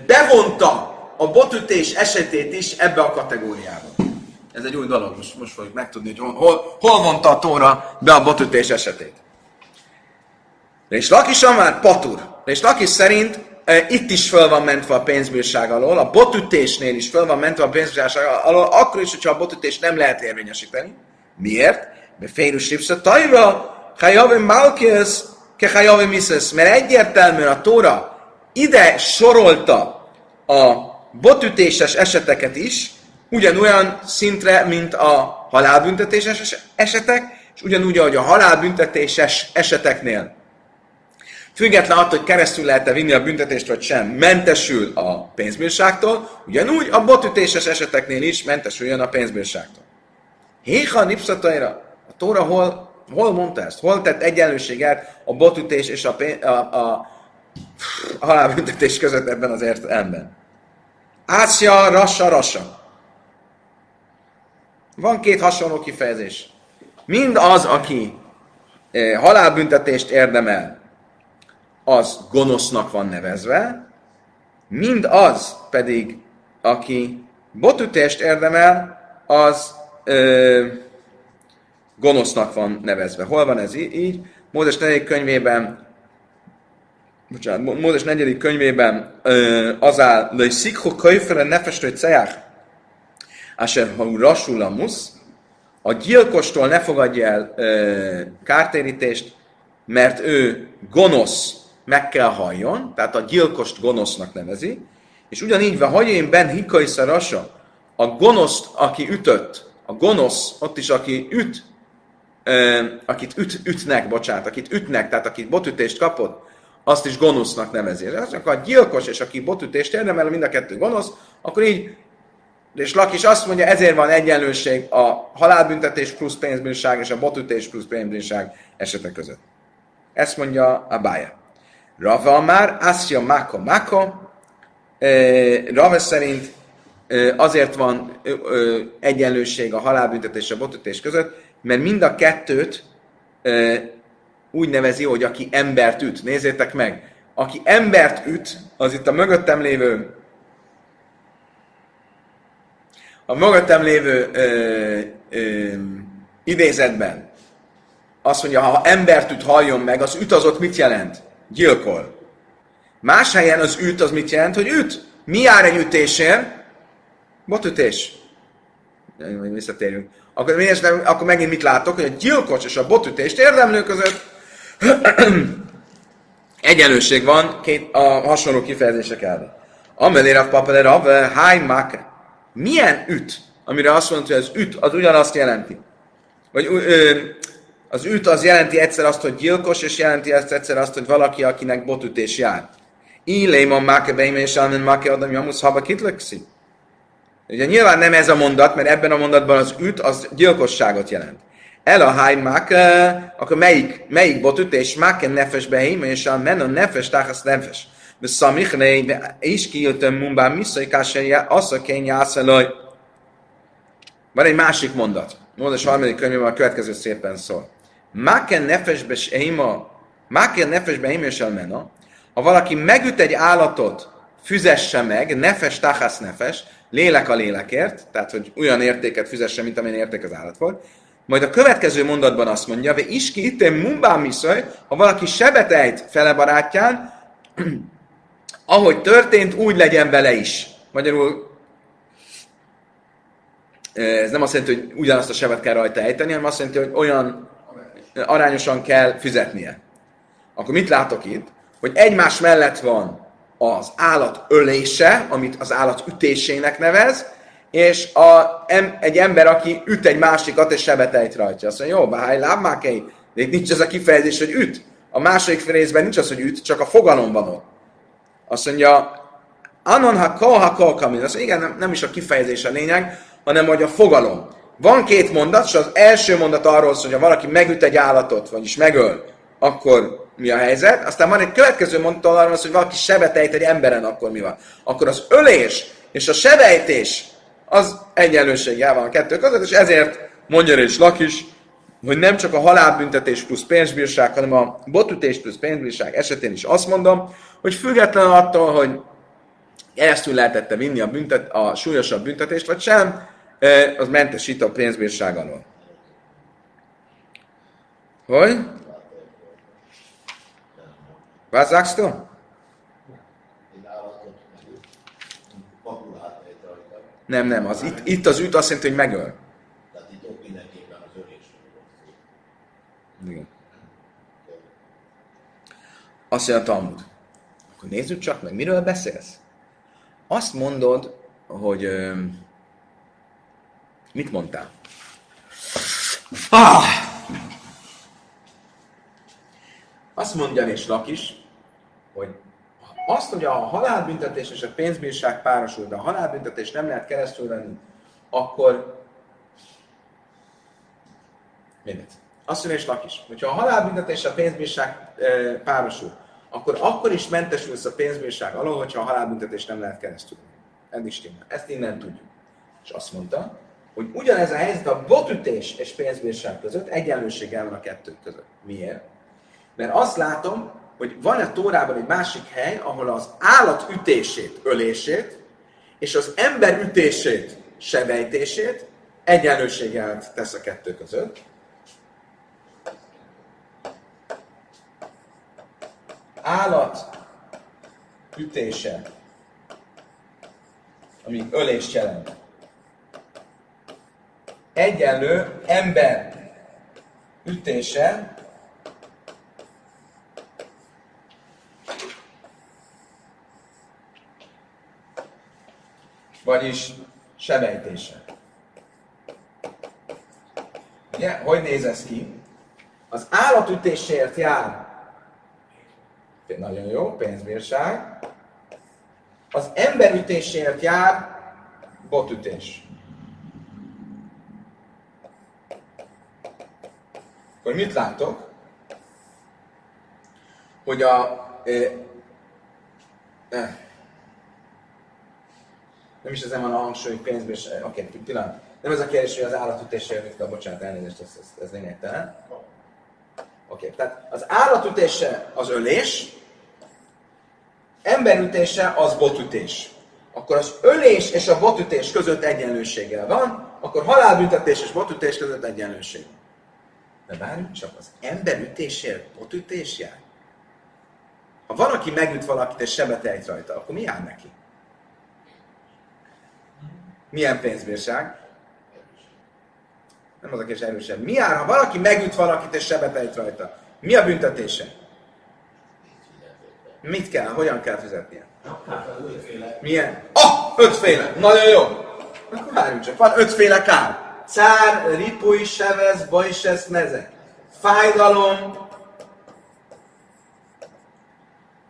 bevonta a botütés esetét is ebbe a kategóriába. Ez egy új dolog, most, most fogjuk megtudni, hogy hol, hol vonta a Tóra be a botütés esetét. És Lakis már patur. És Lakis szerint e, itt is föl van mentve a pénzbírság alól, a botütésnél is föl van mentve a pénzbírság alól, akkor is, hogyha a botütést nem lehet érvényesíteni. Miért? Mert félus ripsa tajra, hajavim malkius, ke hajavim. Mert egyértelműen a Tóra ide sorolta a botütéses eseteket is, ugyanolyan szintre, mint a halálbüntetéses esetek, és ugyanúgy, ahogy a halálbüntetéses eseteknél független attól, hogy keresztül lehet-e vinni a büntetést vagy sem, mentesül a pénzbírságtól, ugyanúgy a botütéses eseteknél is mentesüljön a pénzbírságtól. Héha nipszataira, a Tóra hol, hol mondta ezt? Hol tett egyenlőséget a botütés és a, a, a, a halálbüntetés között ebben az értelemben? Ásja, rassa, rassa. Van két hasonló kifejezés. Mind az, aki eh, halálbüntetést érdemel, az gonosznak van nevezve, mind az pedig, aki botütést érdemel, az ö, gonosznak van nevezve. Hol van ez így? Mózes 4. könyvében bocsánat, Mózes 4. könyvében ö, az áll, hogy szikho könyvfele nefestő ceják, Asher ha rasulamusz, a gyilkostól ne fogadja el ö, kártérítést, mert ő gonosz meg kell halljon, tehát a gyilkost gonosznak nevezi, és ugyanígy, ha én ben hikai szarasa, a gonoszt, aki ütött, a gonosz, ott is, aki üt, ö, akit üt, ütnek, bocsánat, akit ütnek, tehát akit botütést kapott, azt is gonosznak nevezi. Az, akkor a gyilkos és aki botütést érdemel, mind a kettő gonosz, akkor így és Lakis azt mondja, ezért van egyenlőség a halálbüntetés plusz pénzbírság és a botütés plusz pénzbírság esetek között. Ezt mondja a bája. Rava már, Asya Mako Mako, Rava szerint azért van egyenlőség a halálbüntetés és a botütés között, mert mind a kettőt úgy nevezi, hogy aki embert üt. Nézzétek meg! Aki embert üt, az itt a mögöttem lévő a mögöttem lévő ö, ö, idézetben azt mondja, ha embert üt, halljon meg, az üt az ott mit jelent? Gyilkol. Más helyen az üt az mit jelent, hogy üt? Mi jár egy ütésén? Botütés. Majd visszatérünk. Akkor, nem, akkor megint mit látok, hogy a gyilkos és a botütést érdemlő között egyenlőség van két, a hasonló kifejezések ellen. Amelére a papelera, a háj máke. Milyen üt? Amire azt mondta, hogy az üt, az ugyanazt jelenti. Vagy ö, az üt az jelenti egyszer azt, hogy gyilkos, és jelenti ezt egyszer azt, hogy valaki, akinek botütés jár. Illéma máke beime és almen máke adom jamusz haba kitlekszi. Ugye nyilván nem ez a mondat, mert ebben a mondatban az üt az gyilkosságot jelent. El a háj akkor melyik, melyik botütés máke nefes beime és almen a nefes táhasz nefes. De szamichné, is kijöttem mumbán miszai kásen asszakén jászalaj. Van egy másik mondat. Mózes harmadik könyvében a következő szépen szól. Máken nefesbe seima, máken nefesbe eima és elmena, ha valaki megüt egy állatot, füzesse meg, nefes tachasz nefes, lélek a lélekért, tehát hogy olyan értéket fizesse, mint amilyen érték az állat volt. Majd a következő mondatban azt mondja, hogy iski itt mumbám miszaj, ha valaki sebet ejt fele barátján, ahogy történt, úgy legyen vele is. Magyarul ez nem azt jelenti, hogy ugyanazt a sebet kell rajta ejteni, hanem azt jelenti, hogy olyan arányosan kell fizetnie. Akkor mit látok itt? Hogy egymás mellett van az állat ölése, amit az állat ütésének nevez, és a, em, egy ember, aki üt egy másikat, és sebet ejt rajta. Azt mondja, jó, báj, lábmákei, de itt nincs ez a kifejezés, hogy üt. A második részben nincs az, hogy üt, csak a fogalom van ott. Azt mondja, anon ha kol ha kol kamin. Azt mondja, igen, nem, nem is a kifejezés a lényeg, hanem hogy a fogalom. Van két mondat, és az első mondat arról szól, hogy ha valaki megüt egy állatot, vagyis megöl, akkor mi a helyzet. Aztán van egy következő mondat arról, hogy valaki sebet ejt egy emberen, akkor mi van. Akkor az ölés és a sebejtés az egyenlőséggel van a kettő között, és ezért mondja és Lakis, hogy nem csak a halálbüntetés plusz pénzbírság, hanem a botütés plusz pénzbírság esetén is azt mondom, hogy független attól, hogy keresztül lehetette vinni a, büntet, a súlyosabb büntetést, vagy sem, az mentesít a pénzbírság alól. Hogy? Was. Nem, nem, az itt, itt az üt azt jelenti, hogy megöl. Tehát itt ott mindenképpen az ölésről volt szó. Igen. Azt mondja a Talmud. Akkor nézzük csak meg, miről beszélsz? Azt mondod, hogy... Mit mondtál? Ah! Azt mondja és Lakis, hogy azt, hogy a halálbüntetés és a pénzbírság párosul, de a halálbüntetés nem lehet keresztül venni, akkor mindegy. Azt és Lakis, hogyha a halálbüntetés és a pénzbírság e, párosul, akkor akkor is mentesülsz a pénzbírság alól, hogyha a halálbüntetés nem lehet keresztül. is téma. Ezt innen tudjuk. És azt mondta, hogy ugyanez a helyzet a botütés és pénzbírság között egyenlőség van a kettő között. Miért? Mert azt látom, hogy van a Tórában egy másik hely, ahol az állat ütését, ölését, és az ember ütését, sebejtését egyenlőséggel tesz a kettő között. Állat ütése, ami ölést jelent, egyenlő ember ütése, vagyis sebejtése. Ugye? Hogy néz ez ki? Az állatütésért jár nagyon jó, pénzbírság. Az emberütésért jár botütés. Akkor mit látok? Hogy a... Eh, eh, nem is ezen van a hangsúly, hogy pénzbírság... Oké, okay, pillanat. Nem ez a kérdés, hogy az állatütésért mit kell, bocsánat, elnézést, ez, ez, ez lényegtelen. Oké, okay. tehát az állatütése az ölés, emberütése az botütés. Akkor az ölés és a botütés között egyenlőséggel van, akkor halálbüntetés és botütés között egyenlőség. De várjunk csak, az emberütésért botütés jár? Ha van, aki megüt valakit és sebet ejt rajta, akkor mi jár neki? Milyen pénzbírság? Nem az a kérdés erősebb. Mi jár, ha valaki megüt valakit és sebet ejt rajta? Mi a büntetése? Mit kell, hogyan kell fizetnie? Milyen? Ah, ötféle. Nagyon jó. Akkor várjunk csak. Van ötféle kár. Cár, ripuj, sevez, bajsesz, meze. Fájdalom,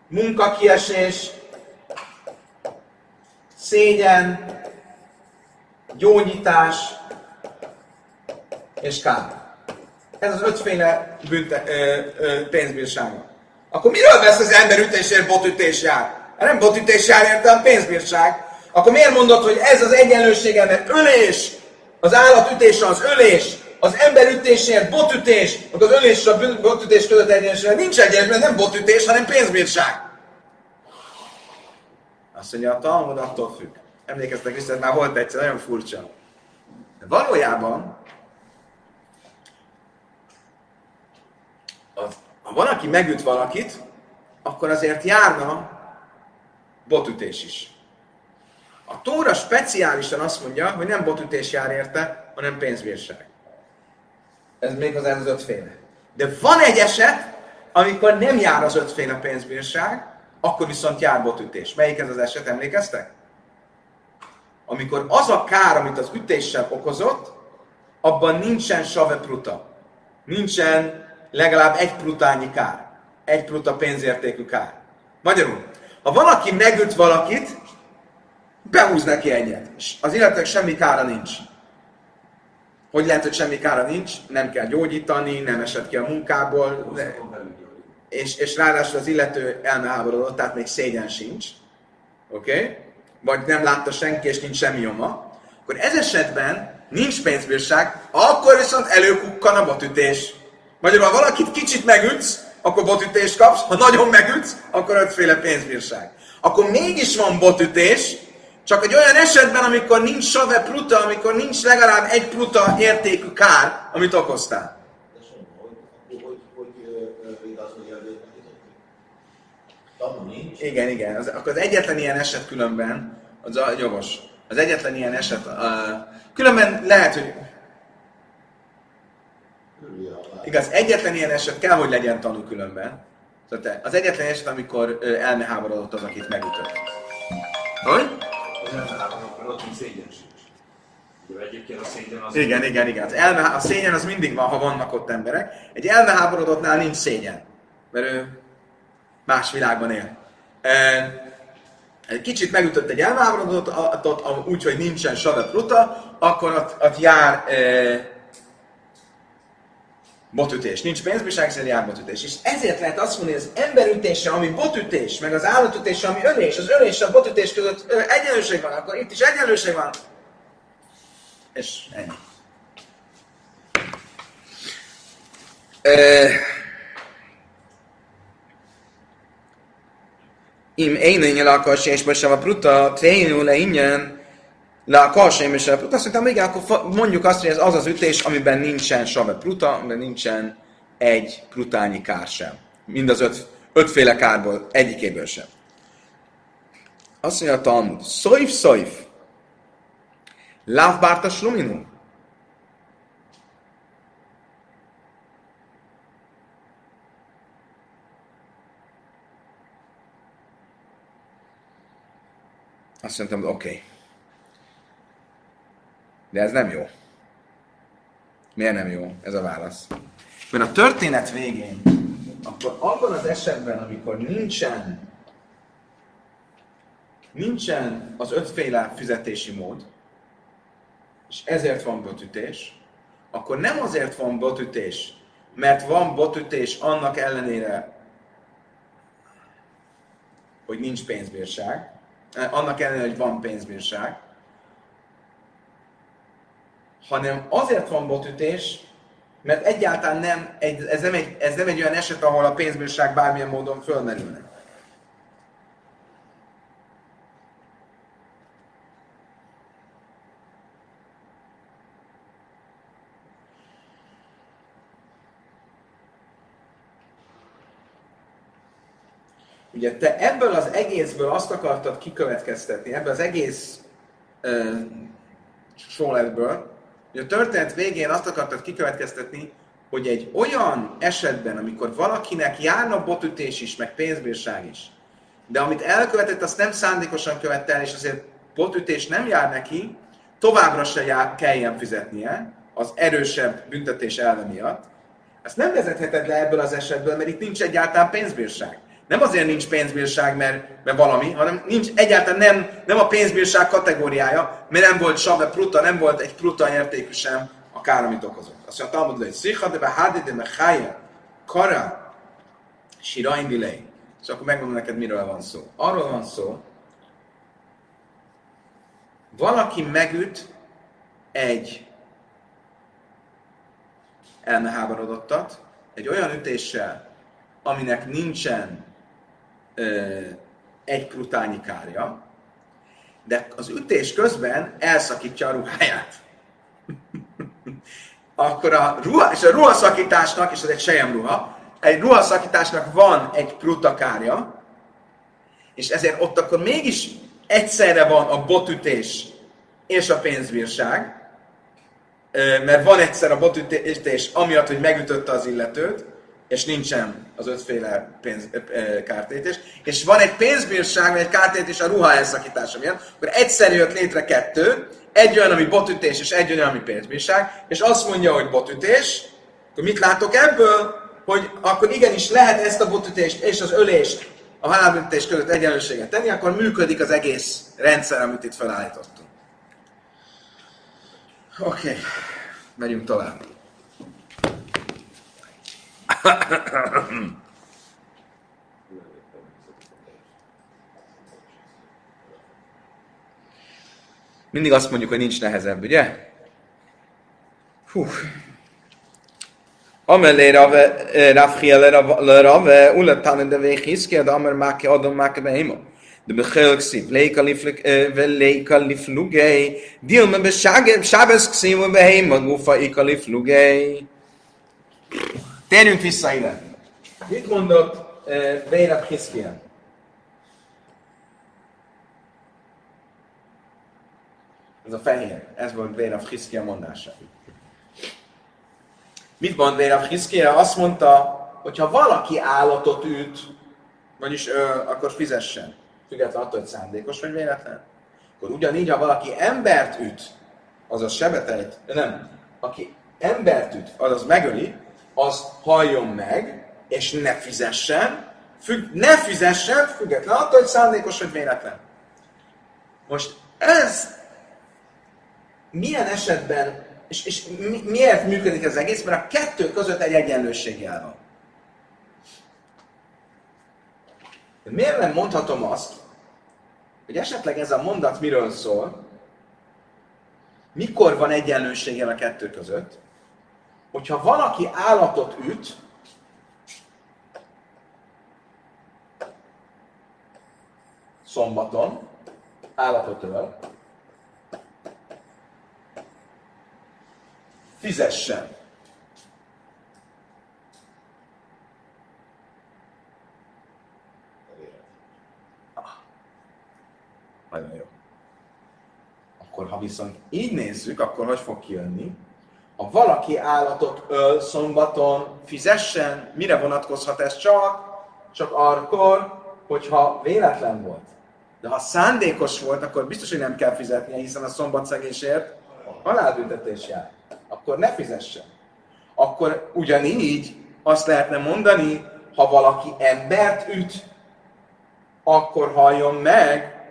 munkakiesés, szégyen, gyógyítás és kár. Ez az ötféle bünte, ö, ö, pénzbírsága. Akkor miről vesz az ember ütésért botütés jár? Nem botütés jár érte, pénzbírság. Akkor miért mondod, hogy ez az egyenlősége, mert ölés, az állatütése az ölés, az ember ütésért botütés, meg az ölés és a botütés között egyenlőség. Nincs egyenlőség, mert nem botütés, hanem pénzbírság. Azt mondja, a Talmud attól függ. Emlékeztek vissza, már volt egyszer, nagyon furcsa. De valójában, az, ha valaki megüt valakit, akkor azért járna botütés is. A Tóra speciálisan azt mondja, hogy nem botütés jár érte, hanem pénzbírság. Ez még az az ötféle. De van egy eset, amikor nem jár az ötféle pénzbírság, akkor viszont jár botütés. Melyik ez az eset, emlékeztek? Amikor az a kár, amit az ütéssel okozott, abban nincsen save pruta. Nincsen legalább egy prutányi kár. Egy pruta pénzértékű kár. Magyarul, ha valaki megüt valakit, behúz neki egyet. És az illetőnek semmi kára nincs. Hogy lehet, hogy semmi kára nincs? Nem kell gyógyítani, nem esett ki a munkából, de, és, és ráadásul az illető elmeháborodott, tehát még szégyen sincs. Oké? Okay? Vagy nem látta senki, és nincs semmi nyoma. Akkor ez esetben nincs pénzbírság, akkor viszont előkukkan a botütés. Magyarul, ha valakit kicsit megütsz, akkor botütést kapsz, ha nagyon megütsz, akkor ötféle pénzbírság. Akkor mégis van botütés, csak egy olyan esetben, amikor nincs save pruta, amikor nincs legalább egy pruta értékű kár, amit okoztál. Igen, igen. Az, akkor az egyetlen ilyen eset különben, az a jogos. Az egyetlen ilyen eset, uh, különben lehet, hogy. Igaz, egyetlen ilyen eset kell, hogy legyen tanú különben. Szóval te- az egyetlen eset, amikor elmeháborodott az, akit megütött. Hogy? Az elmeháborodott, nincs szégyen egyébként a szégyen az... Igen, igen, igen. Az elme, a szégyen az mindig van, ha vannak ott emberek. Egy elmeháborodottnál nincs szégyen, mert ő más világban él. Egy kicsit megütött egy elmeháborodottat, úgy, hogy nincsen sadat ruta, akkor ott, ott jár botütés. Nincs pénzbírság, szerint botütés. És ezért lehet azt mondani, hogy az emberütése, ami botütés, meg az állatütése, ami ölés, az ölés és a botütés között egyenlőség van, akkor itt is egyenlőség van. És ennyi. Im énénye le a kasé, és most a pruta, trénül le ingyen, le a kasé, és a pruta. Azt mondtam, igen, akkor mondjuk azt, hogy ez az az ütés, amiben nincsen save pruta, amiben nincsen egy prutányi kár sem. Mind az öt, ötféle kárból, egyikéből sem. Azt mondja a Talmud, szojf, szojf, Láv sluminu. Azt mondtam, oké. Okay. De ez nem jó. Miért nem jó? Ez a válasz. Mert a történet végén, akkor abban az esetben, amikor nincsen nincsen az ötféle fizetési mód, és ezért van botütés, akkor nem azért van botütés, mert van botütés annak ellenére, hogy nincs pénzbírság, eh, annak ellenére, hogy van pénzbírság, hanem azért van botütés, mert egyáltalán nem, ez, nem egy, ez nem egy olyan eset, ahol a pénzbírság bármilyen módon fölmerülne. Ugye te ebből az egészből azt akartad kikövetkeztetni, ebből az egész uh, sorletből hogy a történet végén azt akartad kikövetkeztetni, hogy egy olyan esetben, amikor valakinek járna botütés is, meg pénzbírság is, de amit elkövetett, azt nem szándékosan követte el, és azért botütés nem jár neki, továbbra se jár, kelljen fizetnie az erősebb büntetés elve miatt, ezt nem vezetheted le ebből az esetből, mert itt nincs egyáltalán pénzbírság. Nem azért nincs pénzbírság, mert, mert valami, hanem nincs egyáltalán nem, nem a pénzbírság kategóriája, mert nem volt sabe pruta, nem volt egy pruta értékű sem a kár, amit okozott. Azt mondja, Talmud hogy szicha de behadi de mechaja, kara, sirain dilei. És akkor megmondom neked, miről van szó. Arról van szó, valaki megüt egy elmeháborodottat, egy olyan ütéssel, aminek nincsen egy prutányi kárja, de az ütés közben elszakítja a ruháját. Akkor a ruha, és a ruhaszakításnak, és ez egy sejem ruha, egy ruhaszakításnak van egy prutakária, és ezért ott akkor mégis egyszerre van a botütés és a pénzbírság, mert van egyszer a botütés, amiatt, hogy megütötte az illetőt, és nincsen az ötféle pénz, kártétés, és van egy pénzbírság, vagy egy kártétés a ruha elszakítása miatt, akkor egyszer jött létre kettő, egy olyan, ami botütés, és egy olyan, ami pénzbírság, és azt mondja, hogy botütés, akkor mit látok ebből? Hogy akkor igenis lehet ezt a botütést és az ölést a halálbüntetés között egyenlőséget tenni, akkor működik az egész rendszer, amit itt felállítottunk. Oké, okay. megyünk tovább. Mindig azt mondjuk, hogy nincs nehezebb, ugye? Hú. Amelé Rafia le Rave, uletán de végiszki, de amer máke adom máke behema. De ksib, leika leika liflugei, dil me beshabes ksib behema, gufa ika liflugei. Térjünk vissza ide. Mit mondott uh, Vérab Hiszkian? Ez a fehér. Ez volt Vérab Hiszkia mondása. Mit mond Vérab Hiszkia? Azt mondta, hogy valaki állatot üt, vagyis ö, akkor fizessen. Függetlenül attól, hogy szándékos vagy véletlen. Akkor ugyanígy, ha valaki embert üt, azaz sebetejt, nem, aki embert üt, azaz megöli, az halljon meg, és ne fizessen, függ, ne fizessen, független attól, hogy szándékos vagy véletlen. Most ez milyen esetben, és, és mi, miért működik ez egész? Mert a kettő között egy egyenlőség jel van. De miért nem mondhatom azt, hogy esetleg ez a mondat miről szól, mikor van egyenlőség a kettő között, hogyha valaki állatot üt, szombaton, állatot öl, fizessen. Ah, nagyon jó. Akkor ha viszont így nézzük, akkor hogy fog kijönni? Ha valaki állatot öl szombaton, fizessen, mire vonatkozhat ez csak? Csak akkor, hogyha véletlen volt. De ha szándékos volt, akkor biztos, hogy nem kell fizetnie, hiszen a szombatszegésért halálbüntetés jár. Akkor ne fizessen. Akkor ugyanígy azt lehetne mondani, ha valaki embert üt, akkor halljon meg,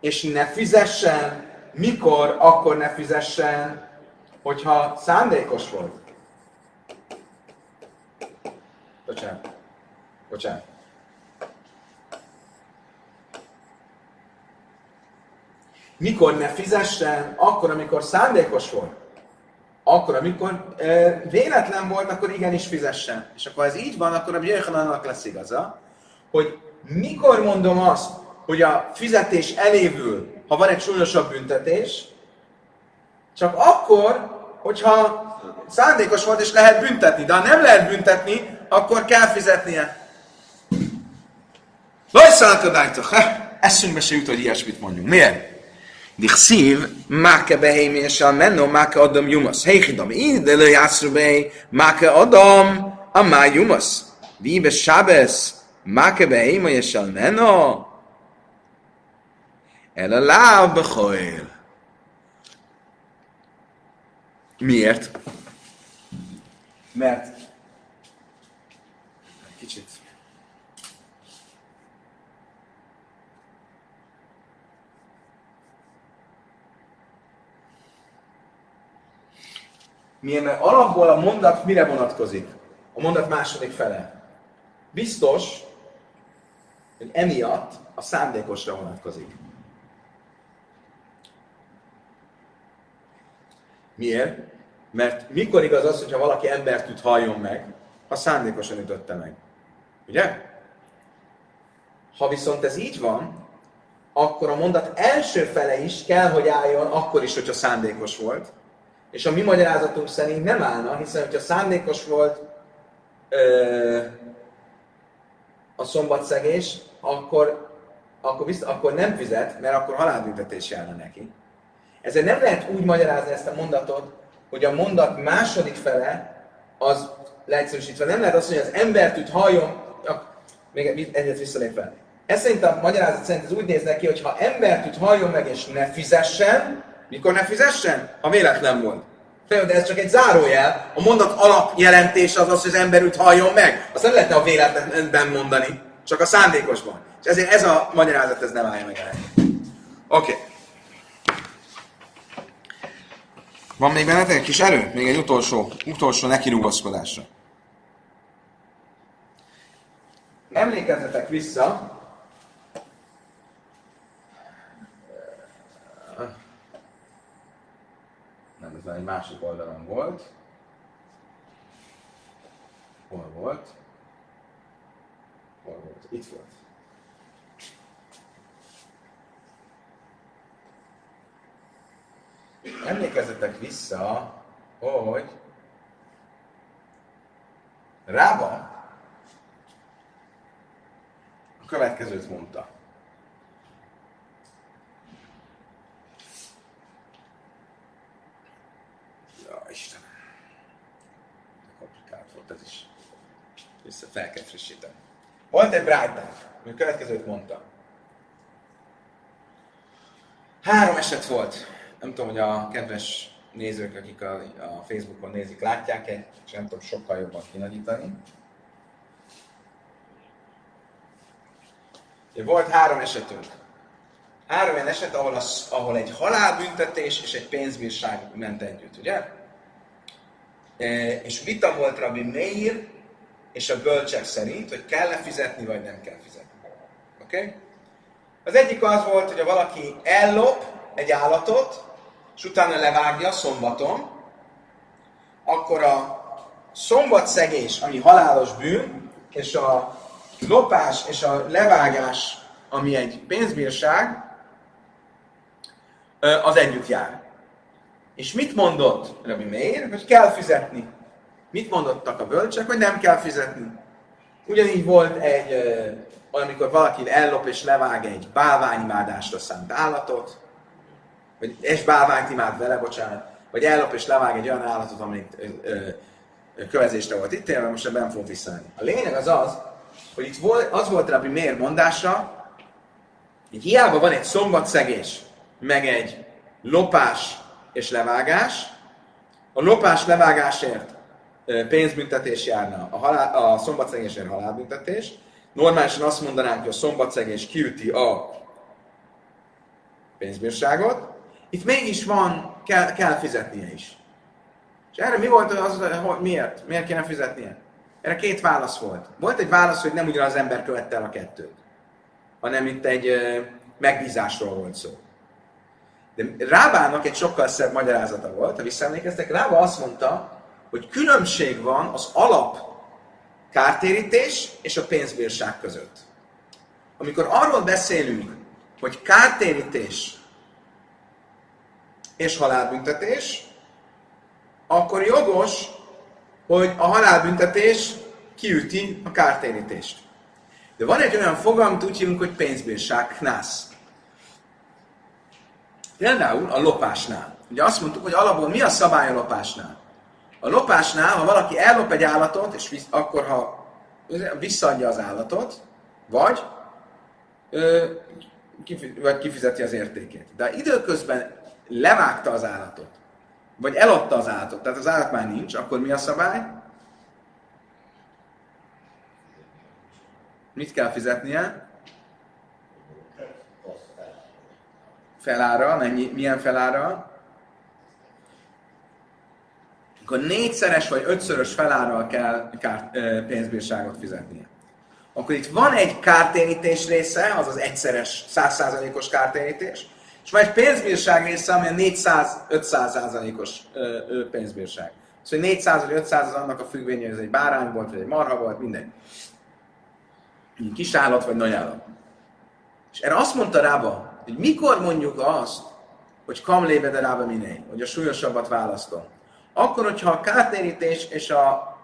és ne fizessen. Mikor? Akkor ne fizessen, hogyha szándékos volt. Bocsánat. Bocsánat. Mikor ne fizessen? Akkor, amikor szándékos volt. Akkor, amikor e, véletlen volt, akkor igenis fizessen. És akkor ez így van, akkor a Jöjjhanannak lesz igaza, hogy mikor mondom azt, hogy a fizetés elévül, ha van egy súlyosabb büntetés, csak akkor, hogyha szándékos volt és lehet büntetni. De ha nem lehet büntetni, akkor kell fizetnie. Lajszálkadájtok! Eszünkbe se jut, hogy ilyesmit mondjunk. Miért? Dichszív, máke behémi és a menno, máke adom jumasz. Heichidam, ide le jászru behé, máke adom, a má jumasz. Víbe sábesz, máke behémi és a menno. El a láb bechoil. Miért? Mert kicsit Milyen, mert alapból a mondat mire vonatkozik? A mondat második fele. Biztos, hogy emiatt a szándékosra vonatkozik. Miért? Mert mikor igaz az, hogyha valaki embert tud halljon meg, ha szándékosan ütötte meg. Ugye? Ha viszont ez így van, akkor a mondat első fele is kell, hogy álljon, akkor is, hogyha szándékos volt. És a mi magyarázatunk szerint nem állna, hiszen hogyha szándékos volt ö, a szombatszegés, akkor, akkor, bizt, akkor nem fizet, mert akkor halálbüntetés járna neki. Ezért nem lehet úgy magyarázni ezt a mondatot, hogy a mondat második fele az leegyszerűsítve nem lehet azt mondani, hogy az embert úgy halljon, még egyet visszalépve. Ez szerint a magyarázat szerint ez úgy néz neki, hogy ha embert úgy halljon meg és ne fizessen, mikor ne fizessen? Ha véletlen volt. De ez csak egy zárójel. A mondat alapjelentése az az, hogy az ember úgy halljon meg. Azt nem lehetne a véletlenben mondani, csak a szándékosban. És ezért ez a magyarázat ez nem állja meg. Oké. Okay. Van még bennetek egy kis erő? Még egy utolsó, utolsó neki rugaszkodásra. Emlékezzetek vissza, nem, ez már egy másik oldalon volt. Hol volt? Hol volt? Itt volt. Emlékezzetek vissza, hogy Rába a következőt mondta. Ja, Istenem. Komplikált volt ez is. Vissza fel kell frissíteni. Volt egy brájtánk, ami a következőt mondta. Három eset volt nem tudom, hogy a kedves nézők, akik a, a Facebookon nézik, látják-e, és nem tudom sokkal jobban kinagyítani. Volt három esetünk. Három olyan eset, ahol, az, ahol egy halálbüntetés és egy pénzbírság ment együtt, ugye? E, és vita volt Rabbi Meir és a bölcsek szerint, hogy kell-e fizetni, vagy nem kell fizetni. Oké? Okay? Az egyik az volt, hogy ha valaki ellop egy állatot, és utána levágja szombaton, akkor a szombatszegés, ami halálos bűn, és a lopás és a levágás, ami egy pénzbírság, az együtt jár. És mit mondott Rabbi Meir? Hogy kell fizetni. Mit mondottak a bölcsek? Hogy nem kell fizetni. Ugyanígy volt egy, amikor valaki ellop és levág egy bálványimádásra szánt állatot, vagy es bálványt imád vele, bocsánat, vagy ellop és levág egy olyan állatot, amit ö, ö, kövezésre volt itt, most ebben fogunk visszaállni. A lényeg az az, hogy itt volt, az volt Rabbi Mér mondása, hogy hiába van egy szombatszegés, meg egy lopás és levágás, a lopás levágásért pénzbüntetés járna, a, halál, a szombatszegésért halálbüntetés. Normálisan azt mondanánk, hogy a szombatszegés kiüti a pénzbírságot, itt mégis van, kell, kell fizetnie is. És erre mi volt az, hogy miért? Miért kéne fizetnie? Erre két válasz volt. Volt egy válasz, hogy nem ugyanaz az ember követte el a kettőt, hanem itt egy megbízásról volt szó. De Rábának egy sokkal szebb magyarázata volt, ha visszaemlékeztek, Rába azt mondta, hogy különbség van az alap kártérítés és a pénzbírság között. Amikor arról beszélünk, hogy kártérítés és halálbüntetés, akkor jogos, hogy a halálbüntetés kiüti a kártérítést. De van egy olyan fogalom, amit úgy hívunk, hogy pénzbírság, knász. Például a lopásnál. Ugye azt mondtuk, hogy alapból mi a szabály a lopásnál? A lopásnál, ha valaki ellop egy állatot, és visz, akkor ha visszaadja az állatot, vagy, ö, vagy kifizeti az értékét. De időközben levágta az állatot, vagy eladta az állatot, tehát az állat már nincs, akkor mi a szabály? Mit kell fizetnie? Felára, mennyi, milyen felára? Akkor négyszeres vagy ötszörös felárral kell kár, pénzbírságot fizetnie. Akkor itt van egy kártérítés része, az az egyszeres, százszázalékos kártérítés, és van egy pénzbírság része, ami a 400-500 százalékos pénzbírság. Szóval 400 vagy 500 az annak a függvénye, hogy ez egy bárány volt, vagy egy marha volt, mindegy. Kis állat, vagy nagy állat. És erre azt mondta Rába, hogy mikor mondjuk azt, hogy kamlébe de Rába minél, hogy a súlyosabbat választom. Akkor, hogyha a kártérítés és a,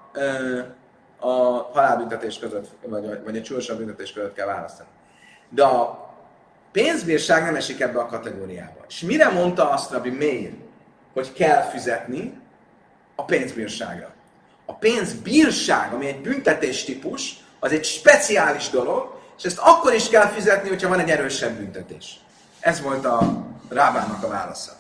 a halálbüntetés között, vagy, vagy egy súlyosabb büntetés között kell választani. De a pénzbírság nem esik ebbe a kategóriába. És mire mondta azt Rabbi Meir, hogy kell fizetni a pénzbírságra? A pénzbírság, ami egy büntetés típus, az egy speciális dolog, és ezt akkor is kell fizetni, hogyha van egy erősebb büntetés. Ez volt a Rábának a válasza.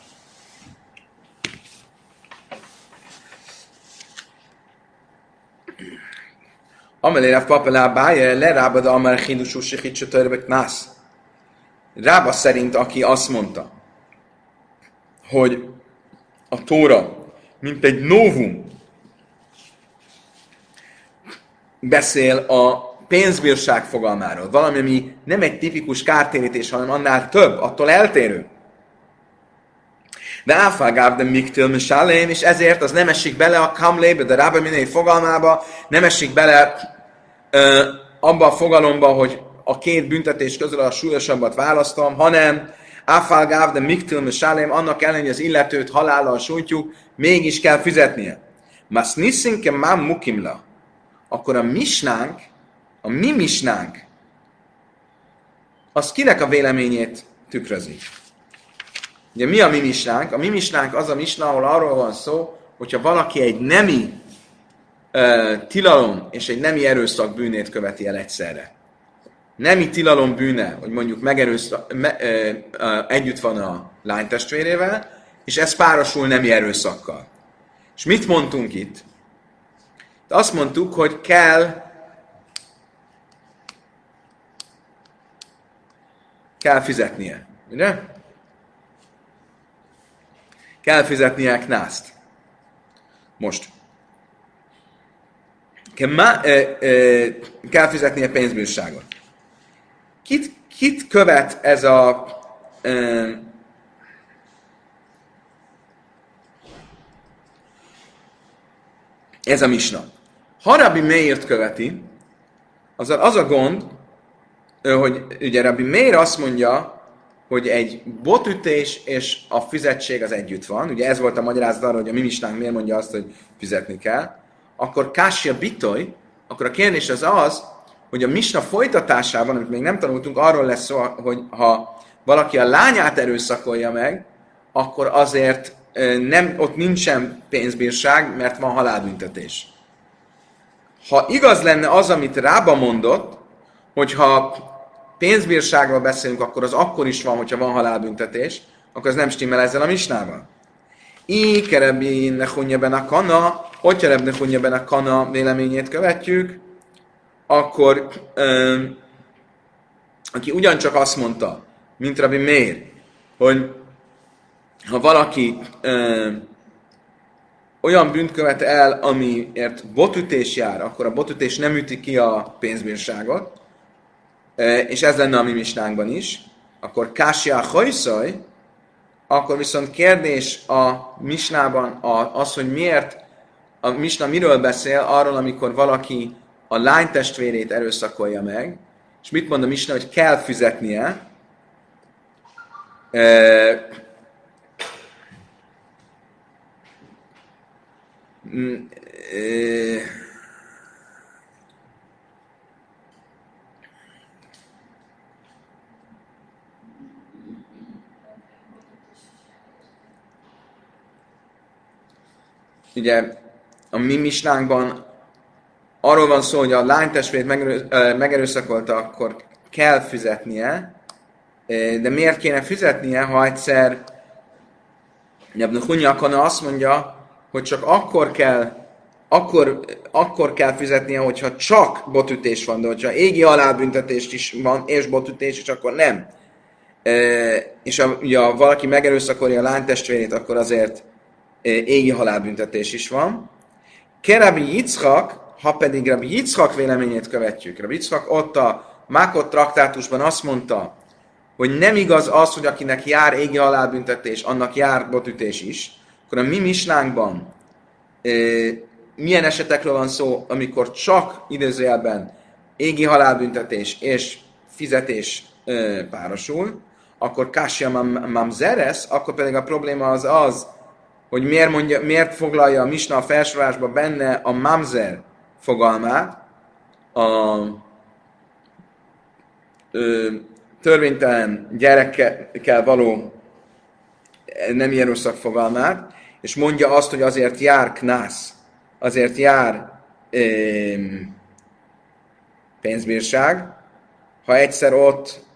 Amelé Rav Papa lábája, lerábad amár hínusú sikit se törvek nász. Rába szerint, aki azt mondta, hogy a Tóra, mint egy novum, beszél a pénzbírság fogalmáról. Valami, ami nem egy tipikus kártérítés, hanem annál több, attól eltérő. De áfágáv de miktil misálém, és ezért az nem esik bele a kamlébe, de rába minél fogalmába, nem esik bele ö, abba a fogalomba, hogy a két büntetés közül a súlyosabbat választom, hanem áfágáv de miktil misálém, annak ellenére, hogy az illetőt halállal sújtjuk, mégis kell fizetnie. Mas niszinke mám mukimla. Akkor a misnánk, a mi misnánk, az kinek a véleményét tükrözi? Ugye mi a mi misnánk? A mi misnánk az a misna, ahol arról van szó, hogyha valaki egy nemi uh, tilalom és egy nemi erőszak bűnét követi el egyszerre. Nemi tilalom bűne, hogy mondjuk megerőszak, me, uh, uh, együtt van a lánytestvérével, és ez párosul nemi erőszakkal. És mit mondtunk itt? De azt mondtuk, hogy kell kell fizetnie. Ugye? Kell fizetnie knászt. Most. Kell, má, e, e, kell fizetnie pénzbírságot. Kit, kit követ ez a e, ez a misna? Harabi Meért követi, az a, az a gond, hogy ugye Rabbi Meir azt mondja, hogy egy botütés és a fizetség az együtt van. Ugye ez volt a magyarázat arra, hogy a mi misnánk miért mondja azt, hogy fizetni kell. Akkor Kássia Bitoy, akkor a kérdés az az, hogy a misna folytatásában, amit még nem tanultunk, arról lesz szó, hogy ha valaki a lányát erőszakolja meg, akkor azért nem, ott nincsen pénzbírság, mert van halálbüntetés. Ha igaz lenne az, amit Rába mondott, hogyha pénzbírságról beszélünk, akkor az akkor is van, hogyha van halálbüntetés, akkor ez nem stimmel ezzel a misnával. I kerebi nehunja a kana, hogyha nehunja a kana véleményét követjük, akkor ö, aki ugyancsak azt mondta, mint Rabbi Mér, hogy ha valaki ö, olyan bűnt követ el, amiért botütés jár, akkor a botütés nem üti ki a pénzbírságot, és ez lenne a mi misnánkban is, akkor Kásia Hajszaj, akkor viszont kérdés a misnában az, hogy miért a misna miről beszél, arról, amikor valaki a lány testvérét erőszakolja meg, és mit mond a Misna, hogy kell fizetnie, mm, Ugye a mi misnánkban arról van szó, hogy a lánytestvét megerő, ö, megerőszakolta, akkor kell fizetnie, de miért kéne fizetnie, ha egyszer Ibn Hunyakana azt mondja, hogy csak akkor kell akkor, akkor kell fizetnie, hogyha csak botütés van, de hogyha égi halálbüntetést is van, és botütés is, akkor nem. És ha ja, valaki megerőszakolja a lánytestvérét, akkor azért égi halálbüntetés is van. Kerabi Yitzchak, ha pedig Rabbi Yitzchak véleményét követjük, Rabbi Yitzchak ott a Mákot traktátusban azt mondta, hogy nem igaz az, hogy akinek jár égi halálbüntetés, annak jár botütés is, akkor a mi mislánkban e, milyen esetekről van szó, amikor csak idézőjelben égi halálbüntetés és fizetés ö, párosul, akkor Kásia Mamzeres, akkor pedig a probléma az az, hogy miért, mondja, miért foglalja a Misna a felsorolásba benne a Mamzer fogalmát, a ö, törvénytelen gyerekkel való nem erőszak fogalmát, és mondja azt, hogy azért jár knász, azért jár öm, pénzbírság, ha egyszer ott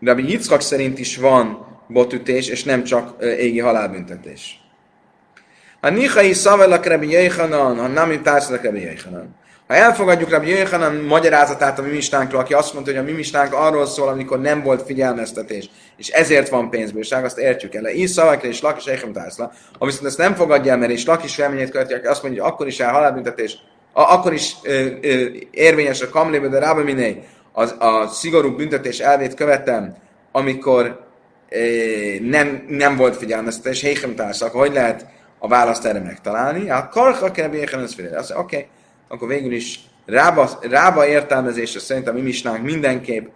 Rabbi Yitzchak szerint is van botütés, és nem csak égi halálbüntetés. Ha Nichai szavelak Rabbi Jöjhanan, ha nem társadalak Rabbi Jöjhanan. Ha elfogadjuk Rabbi Jöjhanan magyarázatát a mimistánkról, aki azt mondta, hogy a mimistánk arról szól, amikor nem volt figyelmeztetés, és ezért van pénzbírság, azt értjük el. Így szavakra és lak és Eichem tászla. Ha viszont ezt nem fogadja el, mert és lak is felményét követi, aki azt mondja, hogy akkor is el halálbüntetés, akkor is ö, ö, érvényes a kamlébe, de rába miné, az, a szigorú büntetés elvét követem, amikor ö, nem, nem volt figyelmeztetés, Heichem tászla, akkor hogy lehet a választ erre megtalálni? A karha kell Béchen Azt mondja, oké, okay, akkor végül is rába, rába értelmezése szerint a mi misnánk mindenképp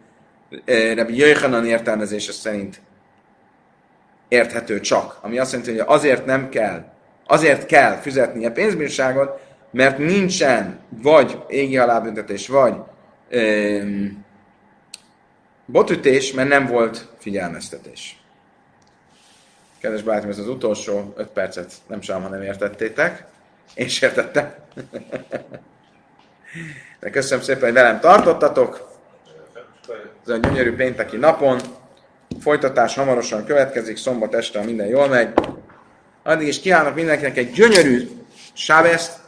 Rabbi Jöjhanan értelmezése szerint érthető csak. Ami azt jelenti, hogy azért nem kell, azért kell fizetni a pénzbírságot, mert nincsen vagy égi halálbüntetés, vagy öm, botütés, mert nem volt figyelmeztetés. Kedves barátom, ez az utolsó öt percet nem sem, ha nem értettétek. Én értettem. De köszönöm szépen, hogy velem tartottatok. Ez a gyönyörű pénteki napon. Folytatás hamarosan következik, szombat este, ha minden jól megy. Addig is kívánok mindenkinek egy gyönyörű sábeszt.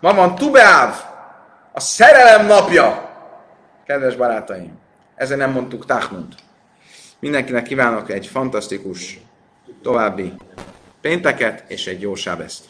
Ma van Tubeáv, a szerelem napja. Kedves barátaim, ezen nem mondtuk Tachmund. Mindenkinek kívánok egy fantasztikus további pénteket és egy jó sábeszt.